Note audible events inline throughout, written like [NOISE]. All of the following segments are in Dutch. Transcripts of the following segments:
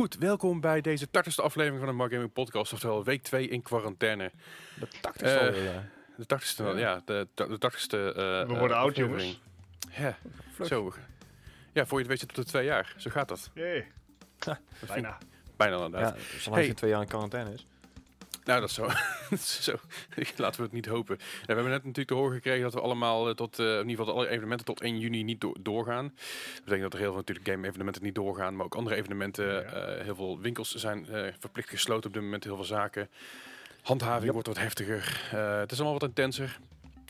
Goed, welkom bij deze 80ste aflevering van de Mark Gaming Podcast, oftewel week 2 in quarantaine. De takt Eh, is alweer, ja. De 80ste, ja, Ja. de, de 80ste. eh, We eh, worden oud, jongens. Ja, Vlug. zo. Ja, voor je het weet zit het op de twee jaar. Zo gaat dat. Jee. Dat vind ik Bijna. Bijna inderdaad. Ja, zolang Hey. je twee jaar in quarantaine is. Nou, dat is zo. [LAUGHS] [LAUGHS] Laten we het niet hopen. Ja, we hebben net natuurlijk te horen gekregen dat we allemaal eh, tot, eh, in ieder geval alle evenementen tot 1 juni niet do- doorgaan. Dat betekent dat er heel veel natuurlijk game-evenementen niet doorgaan, maar ook andere evenementen. Ja. eh, heel veel winkels zijn verplicht gesloten op dit moment, heel veel zaken. Handhaving Yep. wordt wat heftiger. Het is allemaal wat intenser.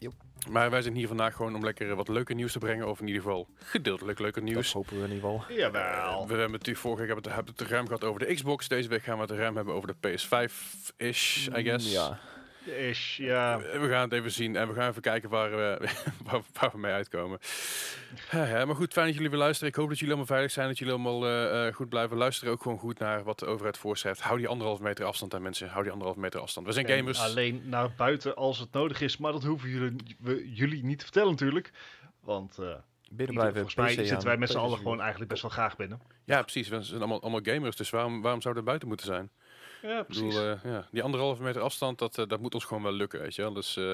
Yep. Maar wij zijn hier vandaag gewoon om lekker wat leuke nieuws te brengen, of in ieder geval gedeeltelijk leuke Dat nieuws. hopen we in ieder geval. Jawel. We hebben natuurlijk vorige week hebben het, hebben het ruim gehad over de Xbox. Deze week gaan we het ruim hebben over de PS5-ish, I guess. Mm, Ja. Is, ja. We gaan het even zien en we gaan even kijken waar we, [LAUGHS] waar, waar we mee uitkomen. Ja, maar goed, fijn dat jullie weer luisteren. Ik hoop dat jullie allemaal veilig zijn, dat jullie allemaal eh, eh, goed blijven luisteren. Ook gewoon goed naar wat de overheid voorschrijft. Hou die anderhalf meter afstand aan mensen. Hou die anderhalf meter afstand. We zijn En gamers. Alleen naar buiten als het nodig is, maar dat hoeven jullie, we, jullie niet te vertellen natuurlijk. Want eh, Binnen blijven. volgens mij zitten aan, wij met z'n allen gewoon eigenlijk best wel graag binnen. Ja, precies. We zijn allemaal, allemaal gamers, dus waarom, waarom zouden we buiten moeten zijn? Ja, Ik precies. bedoel, eh, ja, die anderhalve meter afstand, dat, eh, dat moet ons gewoon wel lukken, weet je wel. Dus eh,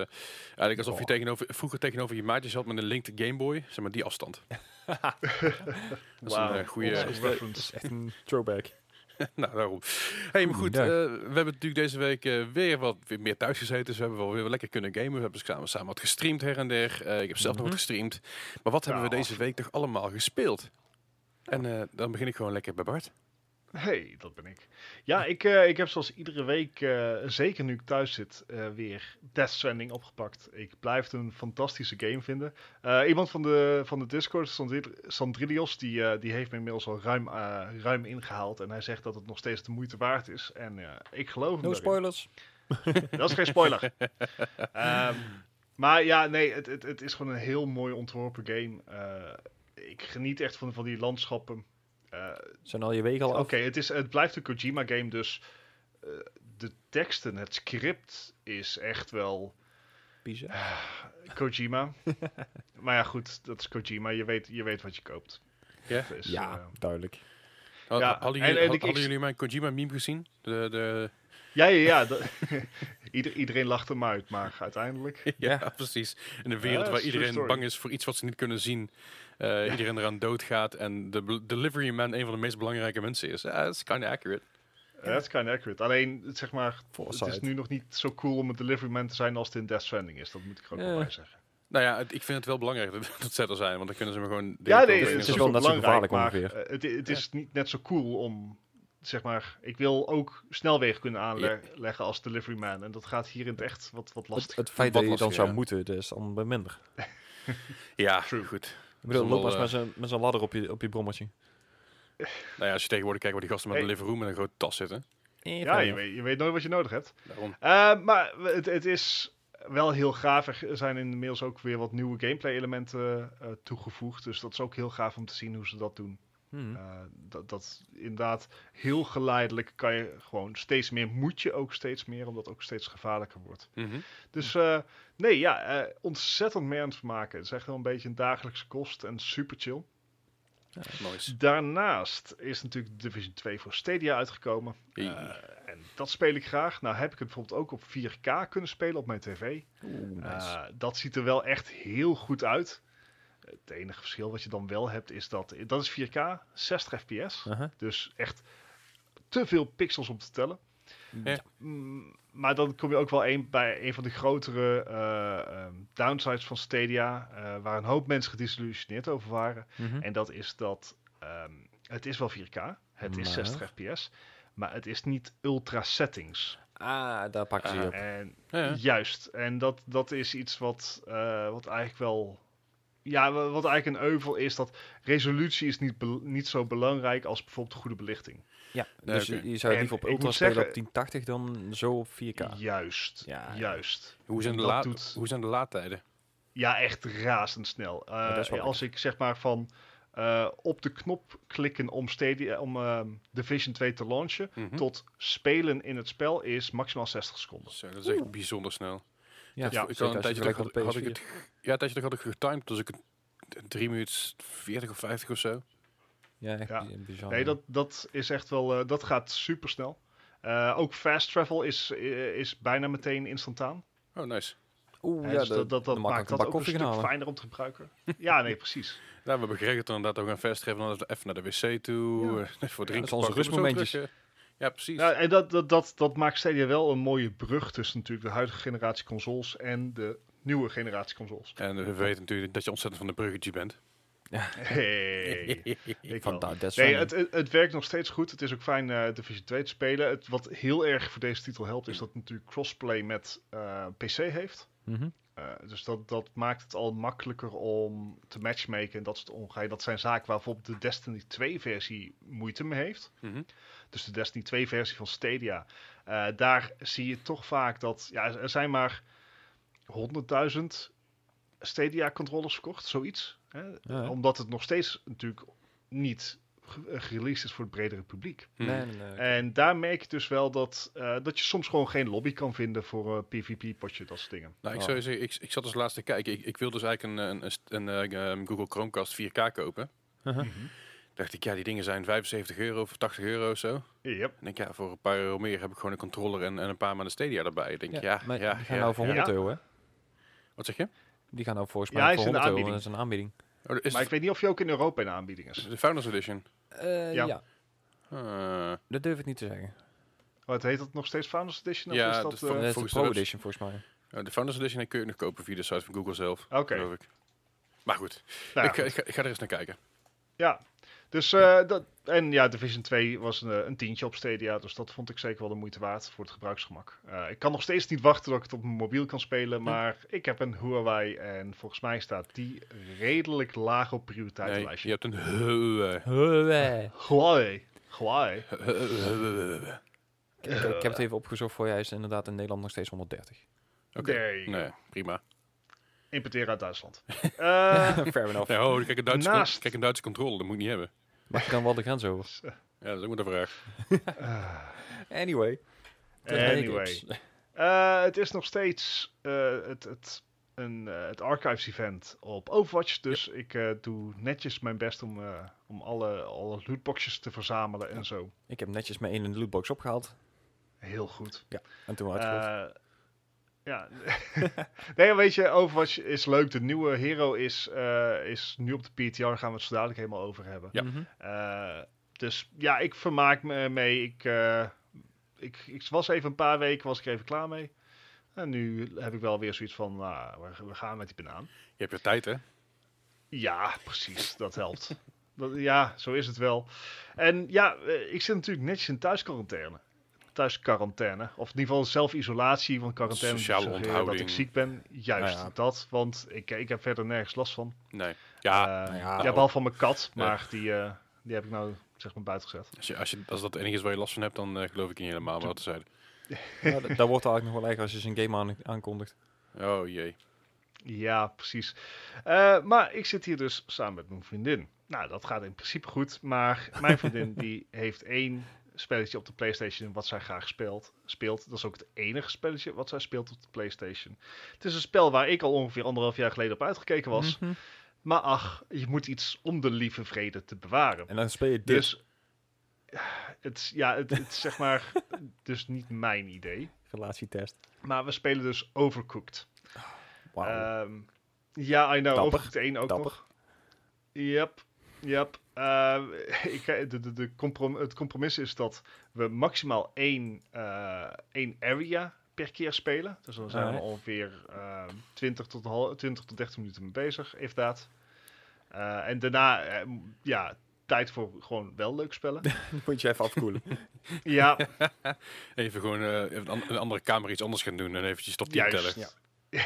eigenlijk alsof je tegenover, vroeger tegenover je maatjes had met een linked Game Boy, zeg maar die afstand. [LAUGHS] dat is een goede... reference. Echt een throwback. [LAUGHS] nou, daarom. Hey, maar goed, Ja. eh, we hebben natuurlijk deze week eh, weer wat weer meer thuis gezeten. Dus we hebben wel weer lekker kunnen gamen. We hebben samen, samen wat gestreamd her en der. Eh, ik heb zelf nog Mhm. wat gestreamd. Maar wat hebben we deze week toch allemaal gespeeld? En eh, dan begin ik gewoon lekker bij Bart. Hey, dat ben ik. Ja, ik, eh, ik heb zoals iedere week, eh, zeker nu ik thuis zit, eh, weer Death Stranding opgepakt. Ik blijf het een fantastische game vinden. Iemand van de, van de Discord, Sandri- Sandrilios, die, die heeft me inmiddels al ruim, ruim ingehaald. En hij zegt dat het nog steeds de moeite waard is. En ik geloof hem No spoilers. [LAUGHS] Dat is geen spoiler. [LAUGHS] Ehm, maar ja, nee, het, het, het is gewoon een heel mooi ontworpen game. Ik geniet echt van, van die landschappen. Eh, Zijn al je wegen al Oké, het, is, het blijft een Kojima-game, dus eh, de teksten, het script is echt wel Piezen. Kojima. [LAUGHS] maar ja, goed, dat is Kojima. Je weet, je weet wat je koopt. Ja? Dus, Ja, eh, duidelijk. Had- Ja, hadden en- jullie, en had- ik- hadden ik- jullie mijn Kojima-meme gezien? De, de, ja, ja, ja. [LAUGHS] Ieder, iedereen lacht hem uit, maar uiteindelijk... ja, [LAUGHS] Ja. precies. In een wereld Ja, waar iedereen story. bang is voor iets wat ze niet kunnen zien. eh, Iedereen eraan doodgaat. En de delivery man een van de meest belangrijke mensen is. Ja, dat is kind of accurate. Dat is kind of accurate. Alleen, zeg maar, het is nu nog niet zo cool om een delivery man te zijn als het in Death Stranding is. Dat moet ik er ook wel Ja. bij zeggen. Nou ja, het- ik vind het wel belangrijk dat [LAUGHS] dat ze er zijn. Want dan kunnen ze me gewoon... Ja, nee, het is zo. wel net zo belangrijk, gevaarlijk maar ongeveer. eh, het, het is niet net zo cool om, zeg maar, ik wil ook snelwegen kunnen aanleggen als delivery man. En dat gaat hier in het echt wat, wat Het, lastig. het feit Wat dat je dan zou ja. moeten, dat is dan bij minder. [LAUGHS] Ja, True. goed. Ik bedoel, loop maar eens eh, met zo'n- zo'n ladder op je, op je brommetje. [LAUGHS] Nou ja, als je tegenwoordig kijkt waar die gasten met Hey. een live room met een grote tas zitten. ja, je weet, je weet nooit wat je nodig hebt. Daarom. Eh, maar het, het is wel heel gaaf. Er zijn inmiddels ook weer wat nieuwe gameplay elementen eh, toegevoegd. Dus dat is ook heel gaaf om te zien hoe ze dat doen. Hmm. Eh, dat, dat inderdaad heel geleidelijk kan je gewoon steeds meer, moet je ook steeds meer, omdat het ook steeds gevaarlijker wordt. Mhm. Dus eh, nee, ja, eh, ontzettend mee aan het is echt wel een beetje een dagelijkse kost en super chill. Nice. Daarnaast is natuurlijk Division 2 voor Stadia uitgekomen. En dat speel ik graag. Nou heb ik het bijvoorbeeld ook op 4K kunnen spelen op mijn tv. Oeh, nice. Dat ziet er wel echt heel goed uit. Het enige verschil wat je dan wel hebt is dat, dat is 4K, 60 fps. Dus echt te veel pixels om te tellen. Ja. Mm, maar dan kom je ook wel een, bij een van de grotere eh, ehm, downsides van Stadia, eh, waar een hoop mensen gedisillusioneerd over waren. Mhm. En dat is dat ehm, het is wel 4K, het is Maar? 60 fps, maar het is niet ultra settings. Ah, daar pakken ze je op. En Ja, ja. juist, en dat, dat is iets wat, eh, wat eigenlijk wel. Ja, wa- wat eigenlijk een euvel is dat resolutie is niet, niet zo belangrijk als bijvoorbeeld goede belichting. Ja, Nee, dus je- zou liever op ik ultra moet spelen zeggen- op 1080 dan zo op 4K. Juist, Ja, juist. Hoe, zijn de la- doet- hoe zijn de laadtijden? Ja, echt razendsnel. Eh, wel als ik zeg maar van eh, op de knop klikken om, Stadia, om ehm, Division 2 te launchen, Mhm. tot spelen in het spel is maximaal 60 seconden. Zo, dat is echt bijzonder snel. Ja, ik had een tijdje terug vergelijkt had, met had ik het, ja, een tijdje had ik getimed, dus ik het 3 minuten 40 of 50 of zo. Ja, echt Ja. bizar. Nee, dat, dat is echt wel, eh, dat gaat super snel. ook fast travel is, eh, is bijna meteen instantaan. Oh, nice. Oeh, ja, dus de- dat, dat, dat maakt dat ook een stuk halen. fijner om te gebruiken. Ja, nee, [LAUGHS] precies. Ja, we hebben geregeld dan inderdaad ook een fast travel, dan even naar de wc toe, Ja. eh, [LAUGHS] voor drinken. dat is onze rustmomentjes. eh. Ja, precies. Ja, en dat, dat, dat, dat maakt Stadia wel een mooie brug tussen natuurlijk de huidige generatie consoles en de nieuwe generatie consoles. En we weten natuurlijk dat je ontzettend van de bruggetje bent. Hey. Ik [LAUGHS] Van Nee, het, het, het werkt nog steeds goed. Het is ook fijn eh Division 2 te spelen. Het, wat heel erg voor deze titel helpt, is dat het natuurlijk crossplay met eh, PC heeft. Mhm. Eh, dus dat, dat maakt het al makkelijker om te matchmaken en dat soort ongeveer. Dat zijn zaken waar bijvoorbeeld de Destiny 2 versie moeite mee heeft. Mhm. Dus de Destiny 2 versie van Stadia. eh, daar zie je toch vaak dat ja, er zijn maar 100.000 Stadia controllers verkocht, zoiets. Hè? Ja. Omdat het nog steeds natuurlijk niet eh, gereleased is voor het bredere publiek. Mhm. Nee, nee, nee. En daar merk je dus wel dat, eh, dat je soms gewoon geen lobby kan vinden voor een PvP-potje, dat soort dingen. Nou, ik, Oh. zou zeggen, ik, ik zat als laatste te kijken. Ik, ik wil dus eigenlijk een, een, een, een, eh, Google Chromecast 4K kopen. Uh-huh. dacht ik, ja, die dingen zijn 75 euro of 80 euro of zo. Yep. En ik, ja, voor een paar euro meer heb ik gewoon een controller en, en een paar maanden Stadia erbij. Ik denk, ja, ja, maar ja, ja, nou voor ja. 100 Ja. euro, hè? Wat zeg je? Die gaan nou volgens mij hij voor is in de 100 euro. aanbieding. Dat is een aanbieding. Oh, is Maar ik weet niet of je ook in Europa in de aanbieding is. de Founders Edition? Eh, Ja. ja. Ah, dat durf ik niet te zeggen. Wat heet dat nog steeds Founders Edition? Of Ja, is dat, eh, van- dat is de Pro Edition volgens mij. oh, de Founders Edition kun je nog kopen via de site van Google zelf, Oké. geloof ik. Maar goed, nou ja, ik, ga- goed. ik, ga, ik ga er eens naar kijken. Ja, dus eh, dat, en ja, Division 2 was een, eh, een tientje op Stadia, dus dat vond ik zeker wel de moeite waard voor het gebruiksgemak. Eh, ik kan nog steeds niet wachten dat ik het op mijn mobiel kan spelen, maar ik heb een Huawei en volgens mij staat die redelijk laag op Nee, prioriteitenlijstje. je hebt een... [LAUGHS] Huawei. Huawei. Huawei. Ik, ik heb het even opgezocht voor je. Hij is inderdaad in Nederland nog steeds 130. Oké, Nee. nee, prima. Importeren uit Duitsland. [LAUGHS] Eh, Fair enough. Nee, oh, kijk, een Duitse, Naast- kijk, een Duitse controle, dat moet ik niet hebben. Mag ik dan wel de grens over? [LAUGHS] Ja, dat is ook maar de vraag. Anyway. anyway. Eh, het is nog steeds eh, het, het, een, eh, het Archives event op Overwatch. Dus ik eh, doe netjes mijn best om, eh, om alle, alle lootboxjes te verzamelen en zo. Ik heb netjes mijn ene lootbox opgehaald. Heel goed. En toen uitgerold. Ja. [LAUGHS] nee, weet je, Overwatch is leuk. De nieuwe hero is, eh, is nu op de PTR. Daar gaan we het zo dadelijk helemaal over hebben. Ja. Mhm. Eh, dus ja, ik vermaak me mee. Ik, eh, ik, ik was even een paar weken was ik even klaar mee. En nu heb ik wel weer zoiets van, nou, we, we gaan met die banaan. Je hebt je tijd, hè? Ja, precies. Dat helpt. [LAUGHS] dat, ja, zo is het wel. En ja, ik zit natuurlijk netjes in thuisquarantaine. Thuisquarantaine. Of in ieder geval zelfisolatie, want quarantaine Sociale suggereert dat ik ziek ben. Juist Nou ja. dat, want ik, ik heb verder nergens last van. Nee. Ja, Eh, nou ja. ja, behalve van mijn kat, Ja. maar die, eh, die heb ik nou zeg maar buiten gezet. als, je, als, je, als dat het enige is waar je last van hebt, dan eh, geloof ik niet helemaal wat te zeiden. Ja, d- dat wordt eigenlijk nog wel erger als je zijn game aan, aankondigt. Oh jee. Ja, precies. Eh, maar ik zit hier dus samen met mijn vriendin. Nou, dat gaat in principe goed. Maar mijn [LAUGHS] vriendin die heeft één spelletje op de PlayStation wat zij graag speelt. speelt. Dat is ook het enige spelletje wat zij speelt op de PlayStation. Het is een spel waar ik al ongeveer anderhalf jaar geleden op uitgekeken was. Mhm. Maar ach, je moet iets om de lieve vrede te bewaren. En dan speel je dit. Dus het, is- ja, het, het is zeg maar [LAUGHS] dus niet mijn idee. Relatietest. Maar we spelen dus Overcooked. Ehm, ja, I know. Dapper. Overcooked 1 ook Dapper. nog. Yep, yep. Eh, [LAUGHS] ik, de, de, de comprom het compromis is dat we maximaal één, eh, één area per keer spelen. Dus dan zijn we ongeveer eh 20, tot hal- 20 tot 30 minuten mee bezig, if dat. Eh, en daarna, eh, ja, tijd voor gewoon wel leuk spellen. [LAUGHS] moet je even afkoelen. [LAUGHS] ja, Even gewoon eh, even een, een andere kamer iets anders gaan doen en eventjes 10 Juist. tellen. Ja.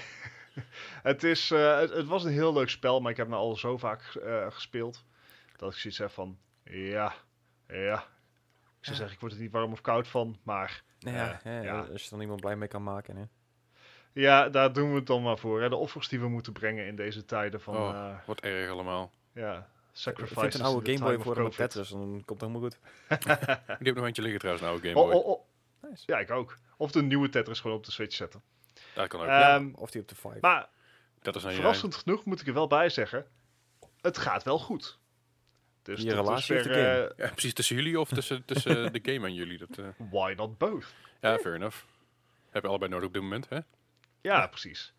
het, is, eh, het, het was een heel leuk spel, maar ik heb nou al zo vaak eh, gespeeld. Dat ik zoiets heb van, ja, ja. Ik zou zeggen, ik word er niet warm of koud van, maar Nou ja, Eh, ja. als je er niemand blij mee kan maken. Hè. ja, daar doen we het dan maar voor. Hè. De offers die we moeten brengen in deze tijden van, Oh. eh, Wat erg allemaal. ja, Ik sacrifices vind een oude Game Boy voor COVID. Tetris, dan komt het helemaal goed. [LAUGHS] Die heb nog eentje liggen trouwens, een oude Game Oh, Boy. oh, oh. Nice. Ja, ik ook. Of de nieuwe Tetris gewoon op de Switch zetten. Daar kan ook. Ehm, Of die op de 5. Maar dat is een Verrassend genoeg moet ik er wel bij zeggen, het gaat wel goed. Dus Je relatie of weer, de game? eh, Ja, precies tussen jullie of tussen, [LAUGHS] tussen de game en jullie. Dat, eh, why not both? ja, fair enough. Heb je allebei nodig op dit moment, hè? Ja, precies.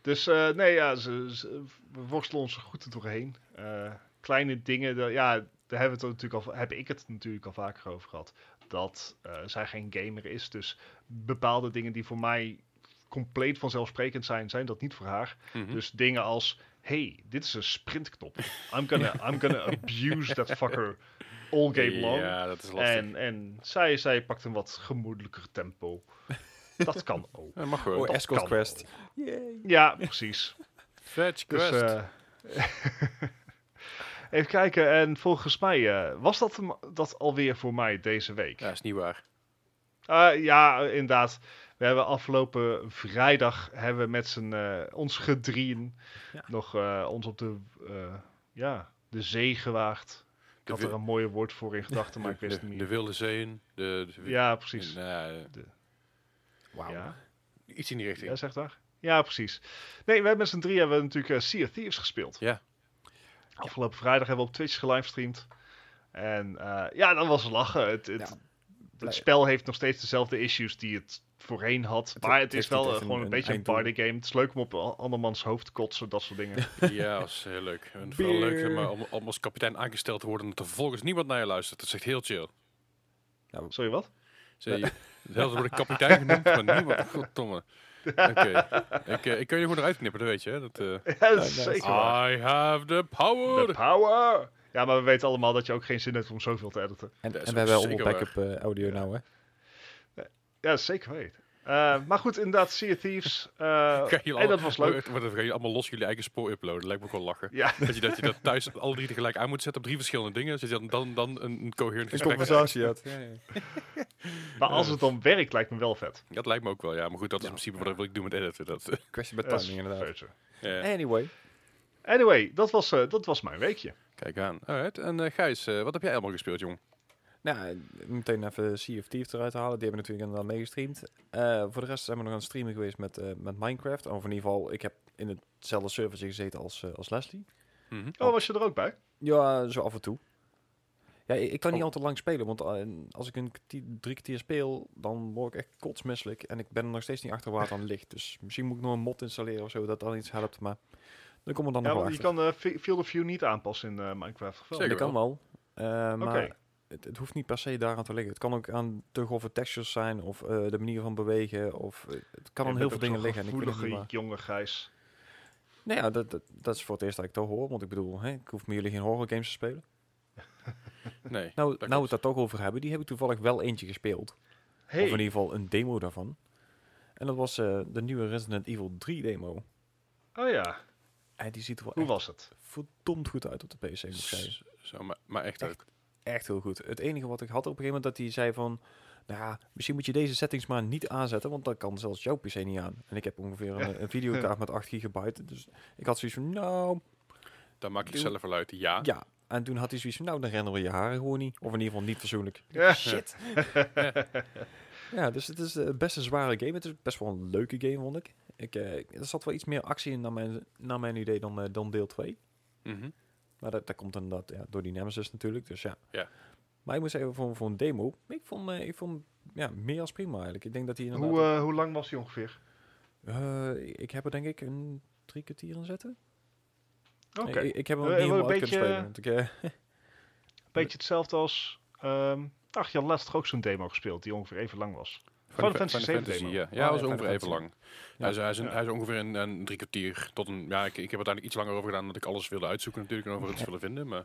Dus eh, nee, ja, ze, ze- we worstelen ons goed er doorheen. Eh, kleine dingen, de- ja, daar hebben we het natuurlijk al, heb ik het natuurlijk al vaker over gehad. Dat eh, zij geen gamer is. Dus bepaalde dingen die voor mij compleet vanzelfsprekend zijn, zijn dat niet voor haar. Mhm. Dus dingen als, hey, dit is een sprintknop. I'm gonna, I'm gonna [LAUGHS] abuse that fucker all game long. Ja, dat is lastig. En, en zij, zij pakt een wat gemoedelijker tempo. Dat kan [LAUGHS] ook. Ja, mag gewoon. Oh, escort quest. Ja, precies. [LAUGHS] Fetch Dus, quest. eh, even kijken, en volgens mij eh, was dat, dat alweer voor mij deze week. ja, is niet waar. Eh, ja, inderdaad. We hebben afgelopen vrijdag hebben we met z'n eh, ons gedrieën Ja. nog eh, ons op de, eh, ja, de zee gewaagd. Ik De had er een mooie woord voor in gedachten, maar ik wist het de, niet de wilde zeeën. De, de- Ja, precies. Ja, Wauw. Ja. iets in die richting. Ja, zegt daar. Ja, precies. Nee, we hebben met z'n drie hebben we natuurlijk Sea of Thieves gespeeld. Ja. Afgelopen vrijdag hebben we op Twitch gelivestreamd. En eh, ja, dat was lachen. Het, het, Ja, het blij- spel heeft nog steeds dezelfde issues die het voorheen had. maar het is wel eh, gewoon een- een, een beetje een party game. Het is leuk om op andermans hoofd te kotsen, dat soort dingen. [LAUGHS] Ja, dat is heel leuk. En vooral Beer. leuk zeg maar, om, om als kapitein aangesteld te worden en dat er vervolgens niemand naar je luistert. Dat is echt heel chill. Sorry, wat? Zie je, zelfs wordt ik kapitein genoemd, maar niemand. Goddomme. Oké. [LAUGHS] Ik, eh, ik kan je gewoon eruit knippen, dat weet je. Hè? Dat, eh, Ja, dat is nice. zeker waar. I have the power. The power! Ja, maar we weten allemaal dat je ook geen zin hebt om zoveel te editen. En, we hebben allemaal zeker backup eh, audio nou, hè? Ja, zeker weten. Eh, maar goed, inderdaad, Sea of Thieves. [LAUGHS] eh, Ga je en dat was leuk. Wat, wat, ga je allemaal los jullie eigen spoor uploaden? Lijkt me wel lachen. Ja, Dat je dat, je dat thuis alle drie tegelijk aan moet zetten op drie verschillende dingen. Zodat je dan, dan, dan een, een coherent Een gesprek conversatie had. [LAUGHS] Ja, ja. maar als het dan werkt, lijkt me wel vet. Dat lijkt me ook wel, ja. Maar goed, dat is Ja. in principe wat ik doe met editen. Dat, eh, [LAUGHS] Kwestie met timing inderdaad. Anyway. Anyway, dat was, eh, dat was mijn weekje. Kijk aan. Alright. En eh, Gijs, eh, wat heb jij allemaal gespeeld, jong? Nou, meteen even Sea of Thieves eruit halen. Die hebben natuurlijk inderdaad meegestreamd. Eh, voor de rest zijn we nog aan het streamen geweest met, eh, met Minecraft. Of in ieder geval, ik heb in hetzelfde servertje gezeten als, eh, als Leslie. Mhm. Oh, was je er ook bij? Ja, zo af en toe. Ja, ik, ik kan niet Oh. altijd lang spelen, want als ik een kwartier, drie kwartier speel, dan word ik echt kotsmisselijk. En ik ben er nog steeds niet achter waar het aan ligt. Dus misschien moet ik nog een mod installeren of zo, dat dan iets helpt. Maar dan komen we dan Ja, nog wel want je achter. kan Fi- Field of View niet aanpassen in Minecraft. wel? Zeker. Dat kan wel. Eh, maar Oké. Het, het hoeft niet per se daaraan te liggen. Het kan ook aan te grove textures zijn, of eh, de manier van bewegen. Of, eh, het kan aan heel veel dingen liggen. En ik gevoelige waar. jonge Gijs. Nou ja, dat, dat, dat is voor het eerst dat ik dat hoor. Want ik bedoel, hè, ik hoef met jullie geen horror games te spelen. [LAUGHS] Nee. Nou, nou we het daar toch over hebben, die heb ik toevallig wel eentje gespeeld. Hey, Of in ieder geval een demo daarvan. En dat was eh, de nieuwe Resident Evil 3 demo. oh ja, En die ziet er wel hoe echt was het? verdomd goed uit op de PC, moet ik zeggen. Zo, maar, maar echt ook. Echt heel goed. Het enige wat ik had op een gegeven moment, dat hij zei van... Nou ja, misschien moet je deze settings maar niet aanzetten, want dan kan zelfs jouw PC niet aan. En ik heb ongeveer een, een videokaart met 8 gigabyte. Dus ik had zoiets van, nou, Dan maak ik zelf wel uit. Ja. ja. En toen had hij zoiets van, nou, dan rennen we je haren gewoon niet. Of in ieder geval niet fatsoenlijk. Ja. Shit. [LAUGHS] ja, dus het is eh, best een zware game. Het is best wel een leuke game, vond ik. ik eh, er zat wel iets meer actie in naar mijn, naar mijn idee dan, eh, dan deel 2. Mhm. Maar dat, dat komt inderdaad ja, door die Nemesis natuurlijk, dus ja. Ja. Maar ik moet zeggen, voor, voor een demo, ik vond, eh, ik vond ja, meer als prima eigenlijk. Ik denk dat hij inderdaad... Hoe, eh, hoe lang was die ongeveer? eh, ik heb er denk ik een drie kwartier in zitten. Oké, Ik, ik heb hem ook niet helemaal een uit kunnen beetje- spelen. Ik, eh, [LAUGHS] beetje hetzelfde als... ehm ach, je had laatst toch ook zo'n demo gespeeld die ongeveer even lang was. Final Fantasy Final 7 demo. ja. Ja, dat was ja, ongeveer even lang. Ja. Hij, is, hij, is een- Ja. hij is ongeveer een, een drie kwartier tot een... Ja, ik, ik heb uiteindelijk iets langer over gedaan omdat ik alles wilde uitzoeken natuurlijk en over iets wilde vinden. Maar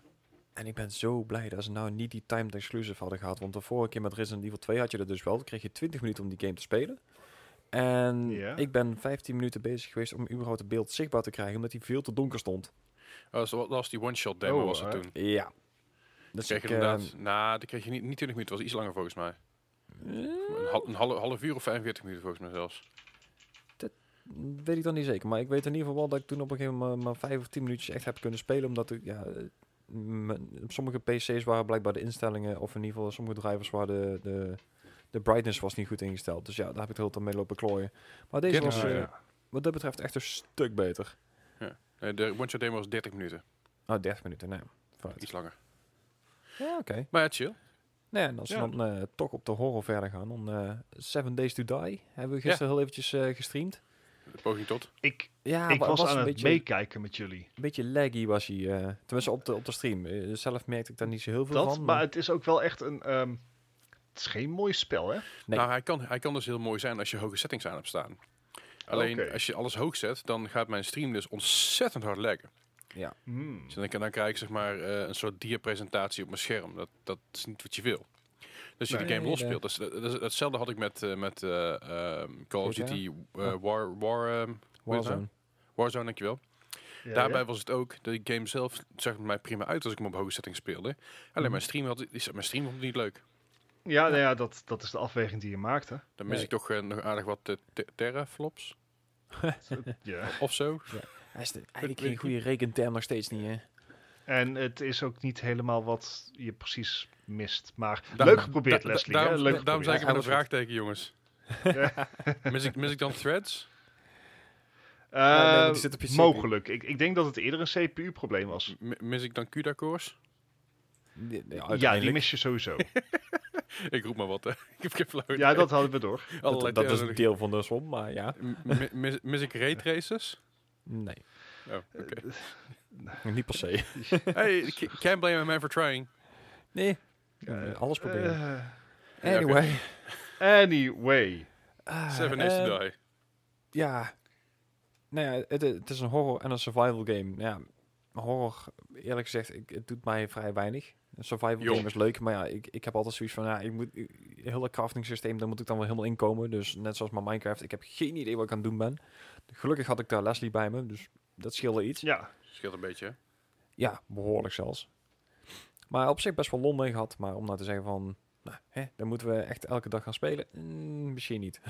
En ik ben zo blij dat ze nou niet die timed exclusive hadden gehad. Want de vorige keer met Resident Evil 2 had je dat dus wel. Dan kreeg je 20 minuten om die game te spelen. En ik ben 15 minuten bezig geweest om überhaupt het beeld zichtbaar te krijgen. Omdat hij veel te donker stond. oh, dat was- dat die one-shot demo Oh, was het eh, toen. Ja. Dus kreeg je ik, inderdaad... Nou, die kreeg je niet, niet 20 minuten, was iets langer volgens mij. Een, hal- een half, half uur of 45 minuten volgens mij zelfs. weet ik dan niet zeker. Maar ik weet in ieder geval wel dat ik toen op een gegeven moment maar 5 of 10 minuutjes echt heb kunnen spelen. Omdat ik, ja, op sommige PC's waren blijkbaar de instellingen, of in ieder geval sommige drivers waren de, de, de brightness was niet goed ingesteld. Dus ja, daar heb ik het heel tijd mee lopen klooien. Maar deze Ja, was eh, ja. wat dat betreft echt een stuk beter. Eh, de one-shot demo was 30 minuten. Oh, 30 minuten, nee. Iets langer. Ja, oké. Maar ja, chill. Nee, en als Ja. we dan eh, toch op de horror verder gaan, dan eh, Seven Days to Die hebben we gisteren heel eventjes eh, gestreamd. Poging tot. Ik, Ja, ik wa- was, aan een het beetje, meekijken met jullie. een beetje laggy was hij. eh, tenminste op de, op de stream. Zelf merkte ik daar niet zo heel veel Dat, van. maar het is ook wel echt een... ehm, het is geen mooi spel, hè? Nee. Nou, hij kan, hij kan dus heel mooi zijn als je hoge settings aan hebt staan. Alleen Oké. als je alles hoog zet, dan gaat mijn stream dus ontzettend hard laggen. Hmm. Dus dan, kan- dan krijg ik zeg maar eh, een soort dia-presentatie op mijn scherm. Dat, dat is niet wat je wil. Dus je Nee. de game Nee, losspeelt. Dus, dat is- hetzelfde had ik met, eh, met eh, ehm, Call of? Duty Oh. War, War, ehm, Warzone. Warzone, dankjewel. Ja, Daarbij ja. was het ook, de game zelf zag er mij prima uit als ik hem op hoge settings speelde. Alleen Mhm. mijn stream had, is, mijn stream vond het niet leuk. Ja, nou ja, dat, dat is de afweging die je maakt, hè? Dan mis Nee. ik toch nog aardig wat eh, te- teraflops [LAUGHS] Ja. of zo. Hij is de- weet eigenlijk geen goede rekenterm nog steeds niet, hè? En het is ook niet helemaal wat je precies mist. Maar Da- leuk geprobeerd, Da- da- Leslie. daarom, hè? Leuk daarom zei ik met een vraagteken, jongens. mis, ik, mis ik dan threads? nee, Eh, die zit op je CPU. mogelijk. Ik, ik denk dat het eerder een CPU-probleem was. M- mis ik dan CUDA-cores? Ja, die mis je sowieso. [LAUGHS] Ik roep maar wat, hè. [LAUGHS] Ik heb geen flauw ja, dat hadden we door. Dat, dat is een deel van de som, maar ja. M- mis, mis ik raytraces? Nee, Oh, oké. [LAUGHS] niet per se. [LAUGHS] hey, can't blame a man for trying. Nee, Eh, alles proberen. eh, anyway. anyway. Ah, Seven Days eh, to Die. Ja. Nou ja, het, het is een horror en een survival game. Ja, horror, eerlijk gezegd, ik, het doet mij vrij weinig. Survival game is leuk, maar ja, ik, ik heb altijd zoiets van, ja, ik moet, heel het crafting systeem, daar moet ik dan wel helemaal inkomen. Dus net zoals met Minecraft, ik heb geen idee wat ik aan het doen ben. Gelukkig had ik daar Leslie bij me, dus dat scheelde iets. Ja, Scheelt een beetje? Ja, behoorlijk zelfs. Maar op zich best wel lol mee gehad. Maar om nou te zeggen van, nou, hè, dan moeten we echt elke dag gaan spelen. Mm, misschien niet. [LAUGHS]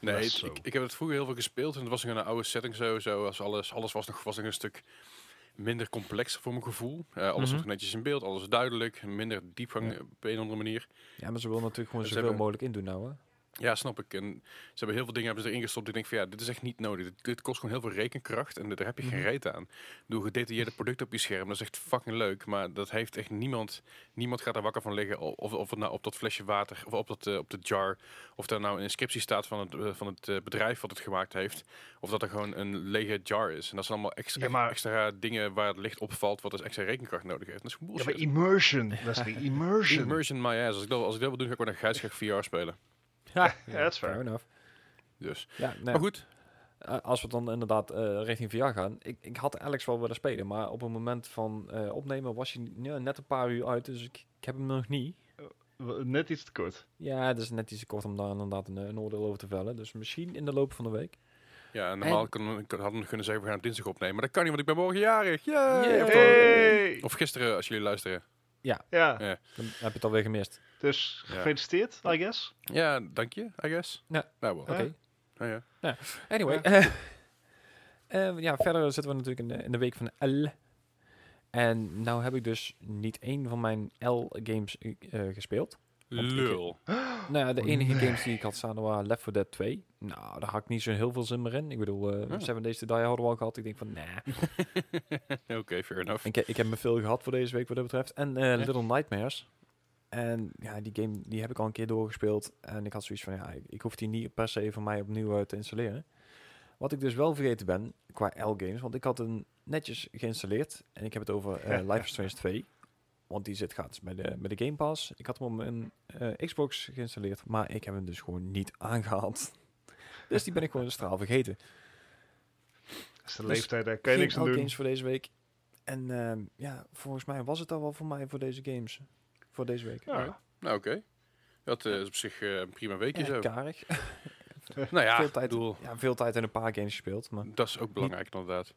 Nee, het- zo. ik, ik heb het vroeger heel veel gespeeld en het was nog in een oude setting sowieso. Als alles, alles was, nog, was nog een stuk minder complex voor mijn gevoel. Eh, alles Mhm. was netjes in beeld, alles duidelijk, minder diepgang Ja. op een of andere manier. Ja, maar ze willen natuurlijk gewoon zoveel hebben- mogelijk indoen nou, hè. Ja, snap ik. En ze hebben heel veel dingen hebben ze erin gestopt. Ik denk van ja, dit is echt niet nodig. Dit, dit kost gewoon heel veel rekenkracht en daar heb je geen Mhm. reet aan. Doe gedetailleerde producten op je scherm, dat is echt fucking leuk. Maar dat heeft echt niemand, niemand gaat er wakker van liggen. Of, of het nou op dat flesje water of op, dat, eh, op de jar. Of daar nou een inscriptie staat van het, eh, van het eh, bedrijf wat het gemaakt heeft. Of dat er gewoon een lege jar is. En dat zijn allemaal extra, Ja, maar- extra dingen waar het licht opvalt, wat dus extra rekenkracht nodig heeft. Dat is ja maar immersion, Leslie. [LAUGHS] Immersion. Immersion my ass. Als ik dat, als ik dat wil doen, ga ik gewoon naar Gijsgraag VR spelen. Ja, dat is fair fair. enough. Dus. Ja, Maar goed, eh, als we dan inderdaad eh, richting VR gaan. Ik, ik had Alex wel willen spelen, maar op het moment van eh, opnemen was hij ja, net een paar uur uit. Dus ik, ik heb hem nog niet. Net iets te kort. Ja, het is net iets te kort om daar inderdaad een, een oordeel over te vellen. Dus misschien in de loop van de week. Ja, en normaal En- hadden we kunnen zeggen we gaan dinsdag opnemen. Maar dat kan niet, want ik ben morgen jarig. Yay! Yay! Of, gisteren, als jullie luisteren. Ja, Ja. Dan heb je het alweer gemist. Dus Ja. gefeliciteerd, I guess. Ja, dank je, I guess. Ja. Nou, wel. Oké. Ja. Nou ja. Anyway. [LAUGHS] eh, eh, ja, verder zitten we natuurlijk in de, in de week van L. En nou heb ik dus niet één van mijn L-games eh, gespeeld. Want ik- Lul. [GASPS] Nou ja, de Oh, enige nee. games die ik had staan waren Left 4 Dead 2. Nou, daar had ik niet zo heel veel zin meer in. Ik bedoel, eh Oh. Seven Days to Die hadden we al gehad. Ik denk van, nah. [LAUGHS] Oké, fair enough. ik, ik heb me veel gehad voor deze week wat dat betreft. En eh, Little Nightmares. En ja, die game die heb ik al een keer doorgespeeld. En ik had zoiets van, ja, ik, ik hoef die niet per se van mij opnieuw eh, te installeren. Wat ik dus wel vergeten ben, qua L-games, want ik had een netjes geïnstalleerd. En ik heb het over eh, Life is Strange 2. Want die zit gratis bij de, bij de Game Pass. Ik had hem op mijn eh, Xbox geïnstalleerd, maar ik heb hem dus gewoon niet [LAUGHS] aangehaald. dus die ben ik gewoon straal vergeten. Dat is de Dus leeftijd, daar kan je niks aan doen. games voor deze week. En ehm, ja, volgens mij was het al wel voor mij voor deze games. Voor deze week. Ja. Nou, oké. Dat eh, is op zich eh, een prima weekje Ja, zo. karig. [LAUGHS] Nou ja, veel, tijd, bedoel, ja, veel tijd en een paar games gespeeld. Maar dat is ook belangrijk inderdaad.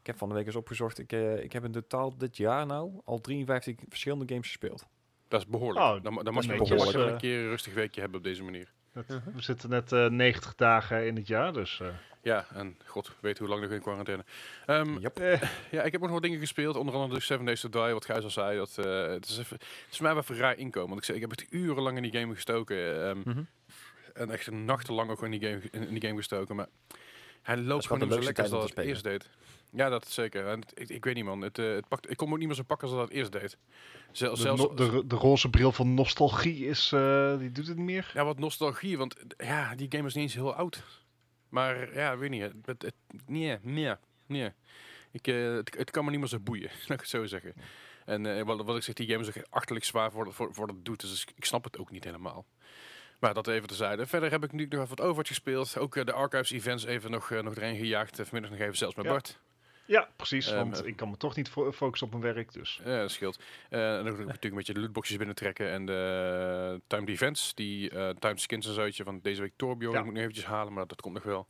ik heb van de week eens opgezocht. Ik, eh, ik heb in totaal dit jaar nou al 53 verschillende games gespeeld. Dat is behoorlijk. Oh, dan, dan dat mag je behoorlijk wel eh. een keer een rustig weekje hebben op deze manier. Dat- We zitten net eh 90 dagen in het jaar, dus... eh, Ja, en god weet hoe lang nog in quarantaine. Ehm, Yep. eh, Ja, ik heb nog wat dingen gespeeld. Onder andere de Seven Days to Die, wat Gijs al zei. Dat, eh, het, is even, het is voor mij wel even raar inkomen. Want ik, zei, ik heb echt urenlang in die game gestoken. ehm, Mhm. En echt nachtenlang ook in die game, in die game gestoken. Maar Hij loopt gewoon niet zo lekker als dat het eerst deed. Ja, dat zeker. En ik, ik weet niet, man. Het, eh, het pakt, ik kon hem ook niet meer zo pakken als dat het eerst deed. De, zelfs, no- de, de roze bril van nostalgie is, eh, die doet het niet meer. Ja, wat nostalgie, want ja, die game is niet eens heel oud. Maar ja, weet niet. Het, het, het- nee, nee, nee. Ik, eh, het, het kan me niet meer zo boeien, [LAUGHS] laat ik het zo zeggen. En eh, wat, wat ik zeg, die game is ook echt achterlijk zwaar voor, voor, voor het doet. Dus ik snap het ook niet helemaal. Maar dat even terzijde. Verder heb ik nu nog wat Overwatch gespeeld. Ook eh, de Archives events even nog, eh, nog erin gejaagd. Eh, vanmiddag nog even zelfs met Ja. Bart. Ja, precies. Ehm, want ik kan me toch niet fo- focussen op mijn werk. Dus. Ja, dat scheelt. En nog natuurlijk een beetje de lootboxjes binnentrekken en de uh, timed events, die timed skins en zootje van deze week Torbjorn. Ja. Moet ik nog eventjes halen, maar dat komt nog wel.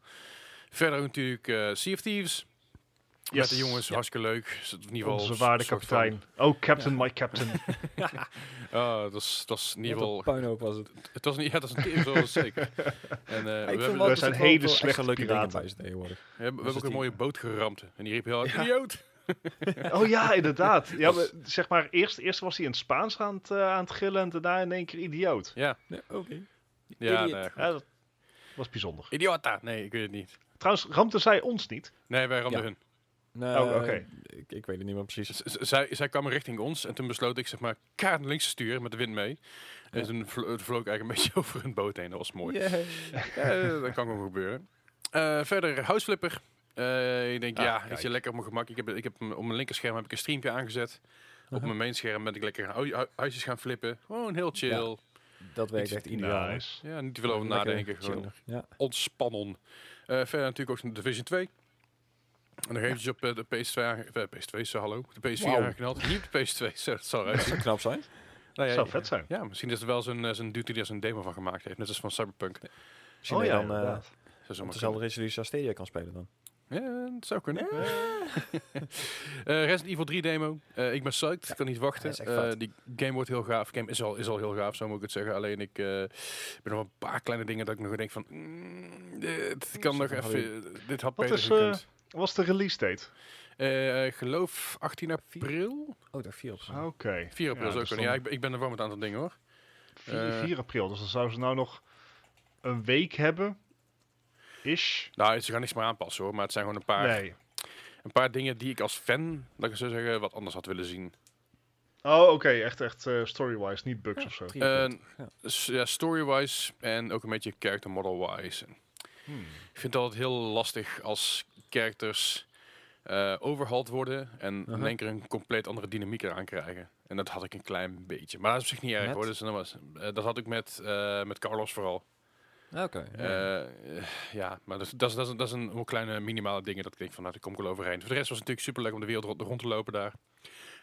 Verder natuurlijk eh Sea of Thieves. Met Yes. de jongens, Ja. hartstikke leuk. In ieder geval Onze waarde kapitein. Oh, captain, my captain. [LAUGHS] Ah, dat is, dat is in ieder geval. puinhoop was het. Het was niet, ja, dat is een zoals zeker. [LAUGHS] En eh, we, Ja, ik hebben, we, zijn hele slechte leuke piraten. bij zitten tegenwoordig. hebben, we hebben ook een die- mooie boot geramd. En die riep heel [LAUGHS] hard, Ja. idioot! oh ja, inderdaad. Ja, maar, zeg maar, eerst, eerst was hij in het Spaans aan het, eh, aan het gillen en daarna in één keer idioot. Ja, Oké. ja, nee. Ja, dat was bijzonder. Idiota! Nee, ik weet het niet. Trouwens, rampte zij ons niet? Nee, wij ramden Ja. hun. Nee, Oh, oké. ik, ik weet het niet meer precies. Z- zij, zij kwamen richting ons en toen besloot ik zeg maar kaart naar links te sturen met de wind mee. En toen vlo- vloog ik eigenlijk een [LAUGHS] beetje over hun boot heen. Dat was mooi. Ja, dat kan gewoon gebeuren. Eh, verder, Houseflipper. Eh ik denk, Ah, ja, weet je, lekker op mijn gemak. Ik heb, ik heb op mijn linkerscherm heb ik een streampje aangezet. Op Uh-huh. mijn mainscherm ben ik lekker hu- hu- huisjes gaan flippen. Gewoon heel chill. Dat werkt Ik- echt ideaal. Nice. Ja, niet te veel over nadenken. Gewoon. Ja. ontspannen. Eh, verder natuurlijk ook Division 2. En nog eventjes op eh, de PS2, aange- eh, PS2, zo hallo, de PS4 Wauw. aangeknald. Niet de PS2, zo, [LAUGHS] dat zal Dat knap zijn. Nou ja, Zou vet zijn. Ja, misschien is het wel zo'n eh, zo'n dude die er zo'n demo van gemaakt heeft. Net als van Cyberpunk. Misschien oh ja, je dan eh. Zou op zomaar dezelfde resolutie als Stadia kan spelen dan. Ja, dat zou kunnen. [LAUGHS] Eh Resident Evil 3 demo. Eh, ik ben psyched. Ik kan niet wachten. Eh, die game wordt heel gaaf. game is al, is al heel gaaf, zo moet ik het zeggen. Alleen ik eh ben nog een paar kleine dingen dat ik nog denk van... mm, dit kan nog even... Dit had beter gekund. Wat was de release date? Eh, ik geloof 18 april? Oh, daar vier op. staan. Ah, Oké. 4 april Ja, is ook dus Ja, ik, ben- ik ben er wel met een aantal dingen hoor. 4, Eh. 4 april. Dus dan zouden ze nou nog een week hebben. Ish. Nou, ze gaan niks meer aanpassen hoor. Maar het zijn gewoon een paar, Nee. een paar dingen die ik als fan, laat ik zo zeggen, wat anders had willen zien. Oh, oké. Echt, echt eh, story-wise. Niet bugs of zo. Eh, april. Ja, story-wise en ook een beetje character model-wise. Hmm. Ik vind het altijd heel lastig als characters eh overhaald worden en in Uh-huh. één keer een compleet andere dynamiek eraan krijgen. En dat had ik een klein beetje. Maar dat is op zich niet erg Met? hoor. Dus dat, was, eh, dat had ik met, eh, met Carlos vooral. Oké. ja. Ja, maar dat, is- dat, is, dat, is, dat is een een kleine minimale dingen dat ik denk van, nou, daar kom ik wel overheen. Voor de rest was het natuurlijk super leuk om de wereld rond, rond te lopen daar.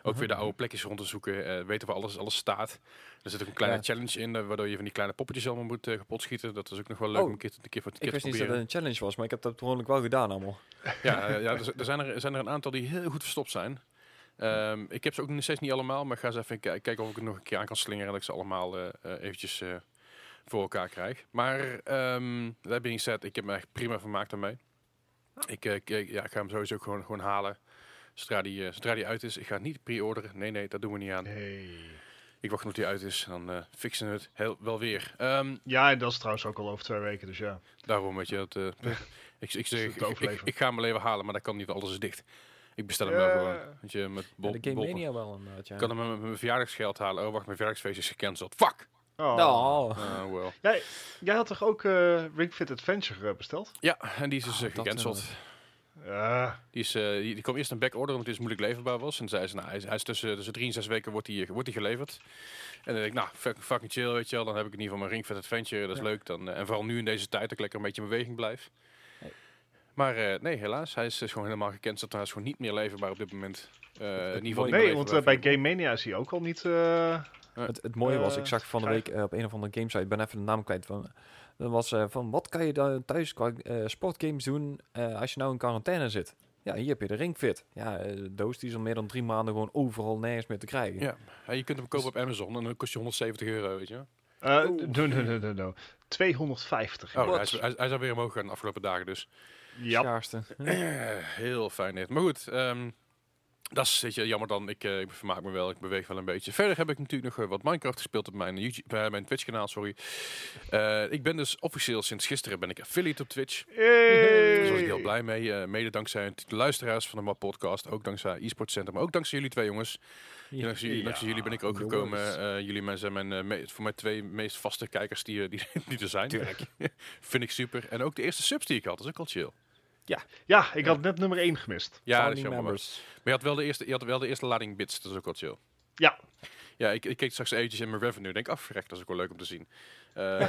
Ook weer de Mhm. oude plekjes rond te zoeken, eh, weten waar alles, alles staat. Er zit ook een kleine Ja. challenge in, eh, waardoor je van die kleine poppetjes allemaal moet eh, kapot schieten. Dat is ook nog wel leuk Oh, om een keer, te- een keer voor een ik wist te niet dat het een challenge was, maar ik heb dat gewoonlijk wel gedaan allemaal. Ja, ja [LAUGHS] er, er zijn er, er zijn er een aantal die heel goed verstopt zijn. Ehm, ik heb ze ook nog steeds niet allemaal, maar ik ga eens even ki- kijken of ik het nog een keer aan kan slingeren. En dat ik ze allemaal eh, eh, eventjes eh, voor elkaar krijg. Maar ehm dat being said, ik heb me echt prima vermaakt daarmee. Ik, eh, ik, ja, ik ga hem sowieso gewoon, gewoon halen. Zodra die, eh, zodra die uit is. Ik ga het niet pre-orderen. Nee, nee, dat doen we niet aan. Hey. Ik wacht tot die uit is. Dan eh, fixen we het heel, wel weer. Ehm, Ja, en dat is trouwens ook al over twee weken. Dus ja. daarom weet je dat. eh, [LAUGHS] ik, ik, zeg, ik, ik, overleven. ik ga hem wel even halen, maar dat kan niet. Alles is dicht. Ik bestel hem wel gewoon. Weet je, met Ja, bol, de Game bol- Mania wel inderdaad, ja. Ik kan hem met mijn verjaardagsgeld halen. Oh, wacht, mijn verjaardagsfeest is gecanceld. Fuck! Oh. Nou, Ah, well. Jij, jij had toch ook eh Ring Fit Adventure besteld? Ja, en die is dus Ah, dat, gecanceld. Ja. Die, is, eh, die, die kwam eerst een backorder omdat het dus moeilijk leverbaar was. En zei ze, nou, hij is, hij is tussen, tussen drie en zes weken wordt hij wordt die geleverd. En dan denk ik, nou, fuck- fucking chill, weet je wel. Dan heb ik in ieder geval mijn Ring Fit Adventure, dat is Ja. leuk. Dan, eh, en vooral nu in deze tijd, dat ik lekker een beetje in beweging blijf. Nee. Maar eh, nee, helaas. Hij is dus gewoon helemaal gecanceld. Hij is gewoon niet meer leverbaar op dit moment. Eh, in ieder geval Nee, want bij Game Mania is hij ook al niet... eh, Het, het mooie was, ik zag van de week op een of andere gamesite, ik ben even de naam kwijt van. Dat was eh, van wat kan je dan thuis qua eh, sportgames doen eh, als je nou in quarantaine zit? Ja, hier heb je de Ringfit. Ja, de doos die is al meer dan drie maanden gewoon overal nergens meer te krijgen. Ja, ja, je kunt hem kopen op Amazon en dan kost je 170 euro, weet je wel. eh, Oeh. no, no, no, no, no. 250. Oh, hij is, hij, hij is alweer omhoog gegaan de afgelopen dagen, dus Ja. Schaarste. Heel fijn dit. Maar goed, ehm, Dat is weet je, jammer dan. Ik, eh, ik vermaak me wel. Ik beweeg wel een beetje. Verder heb ik natuurlijk nog eh, wat Minecraft gespeeld op mijn, YouTube, eh, mijn Twitch kanaal. Sorry. Eh, ik ben dus officieel sinds gisteren ben ik affiliate op Twitch. Hey. Daar was ik heel blij mee. eh, mede dankzij de luisteraars van de Map Podcast. Ook dankzij eSports Center. Maar ook dankzij jullie twee jongens. Ja. Dankzij, Ja, dankzij jullie ben ik ook jongens. gekomen. Eh, jullie zijn mijn, eh, me- voor mij twee meest vaste kijkers die, die, [LAUGHS] die er zijn. Tuurlijk. [LAUGHS] Vind ik super. En ook de eerste subs die ik had. Dat is ook al chill. Ja, ik had net nummer 1 gemist. Ja, dat is Founding jammer. maar- members. Maar je had wel de eerste, je had wel de eerste lading bits. Dat is ook wel chill. Ja. Ja, ik, ik keek straks eventjes in mijn revenue. Denk, af, verrek, dat is ook wel leuk om te zien. Eh,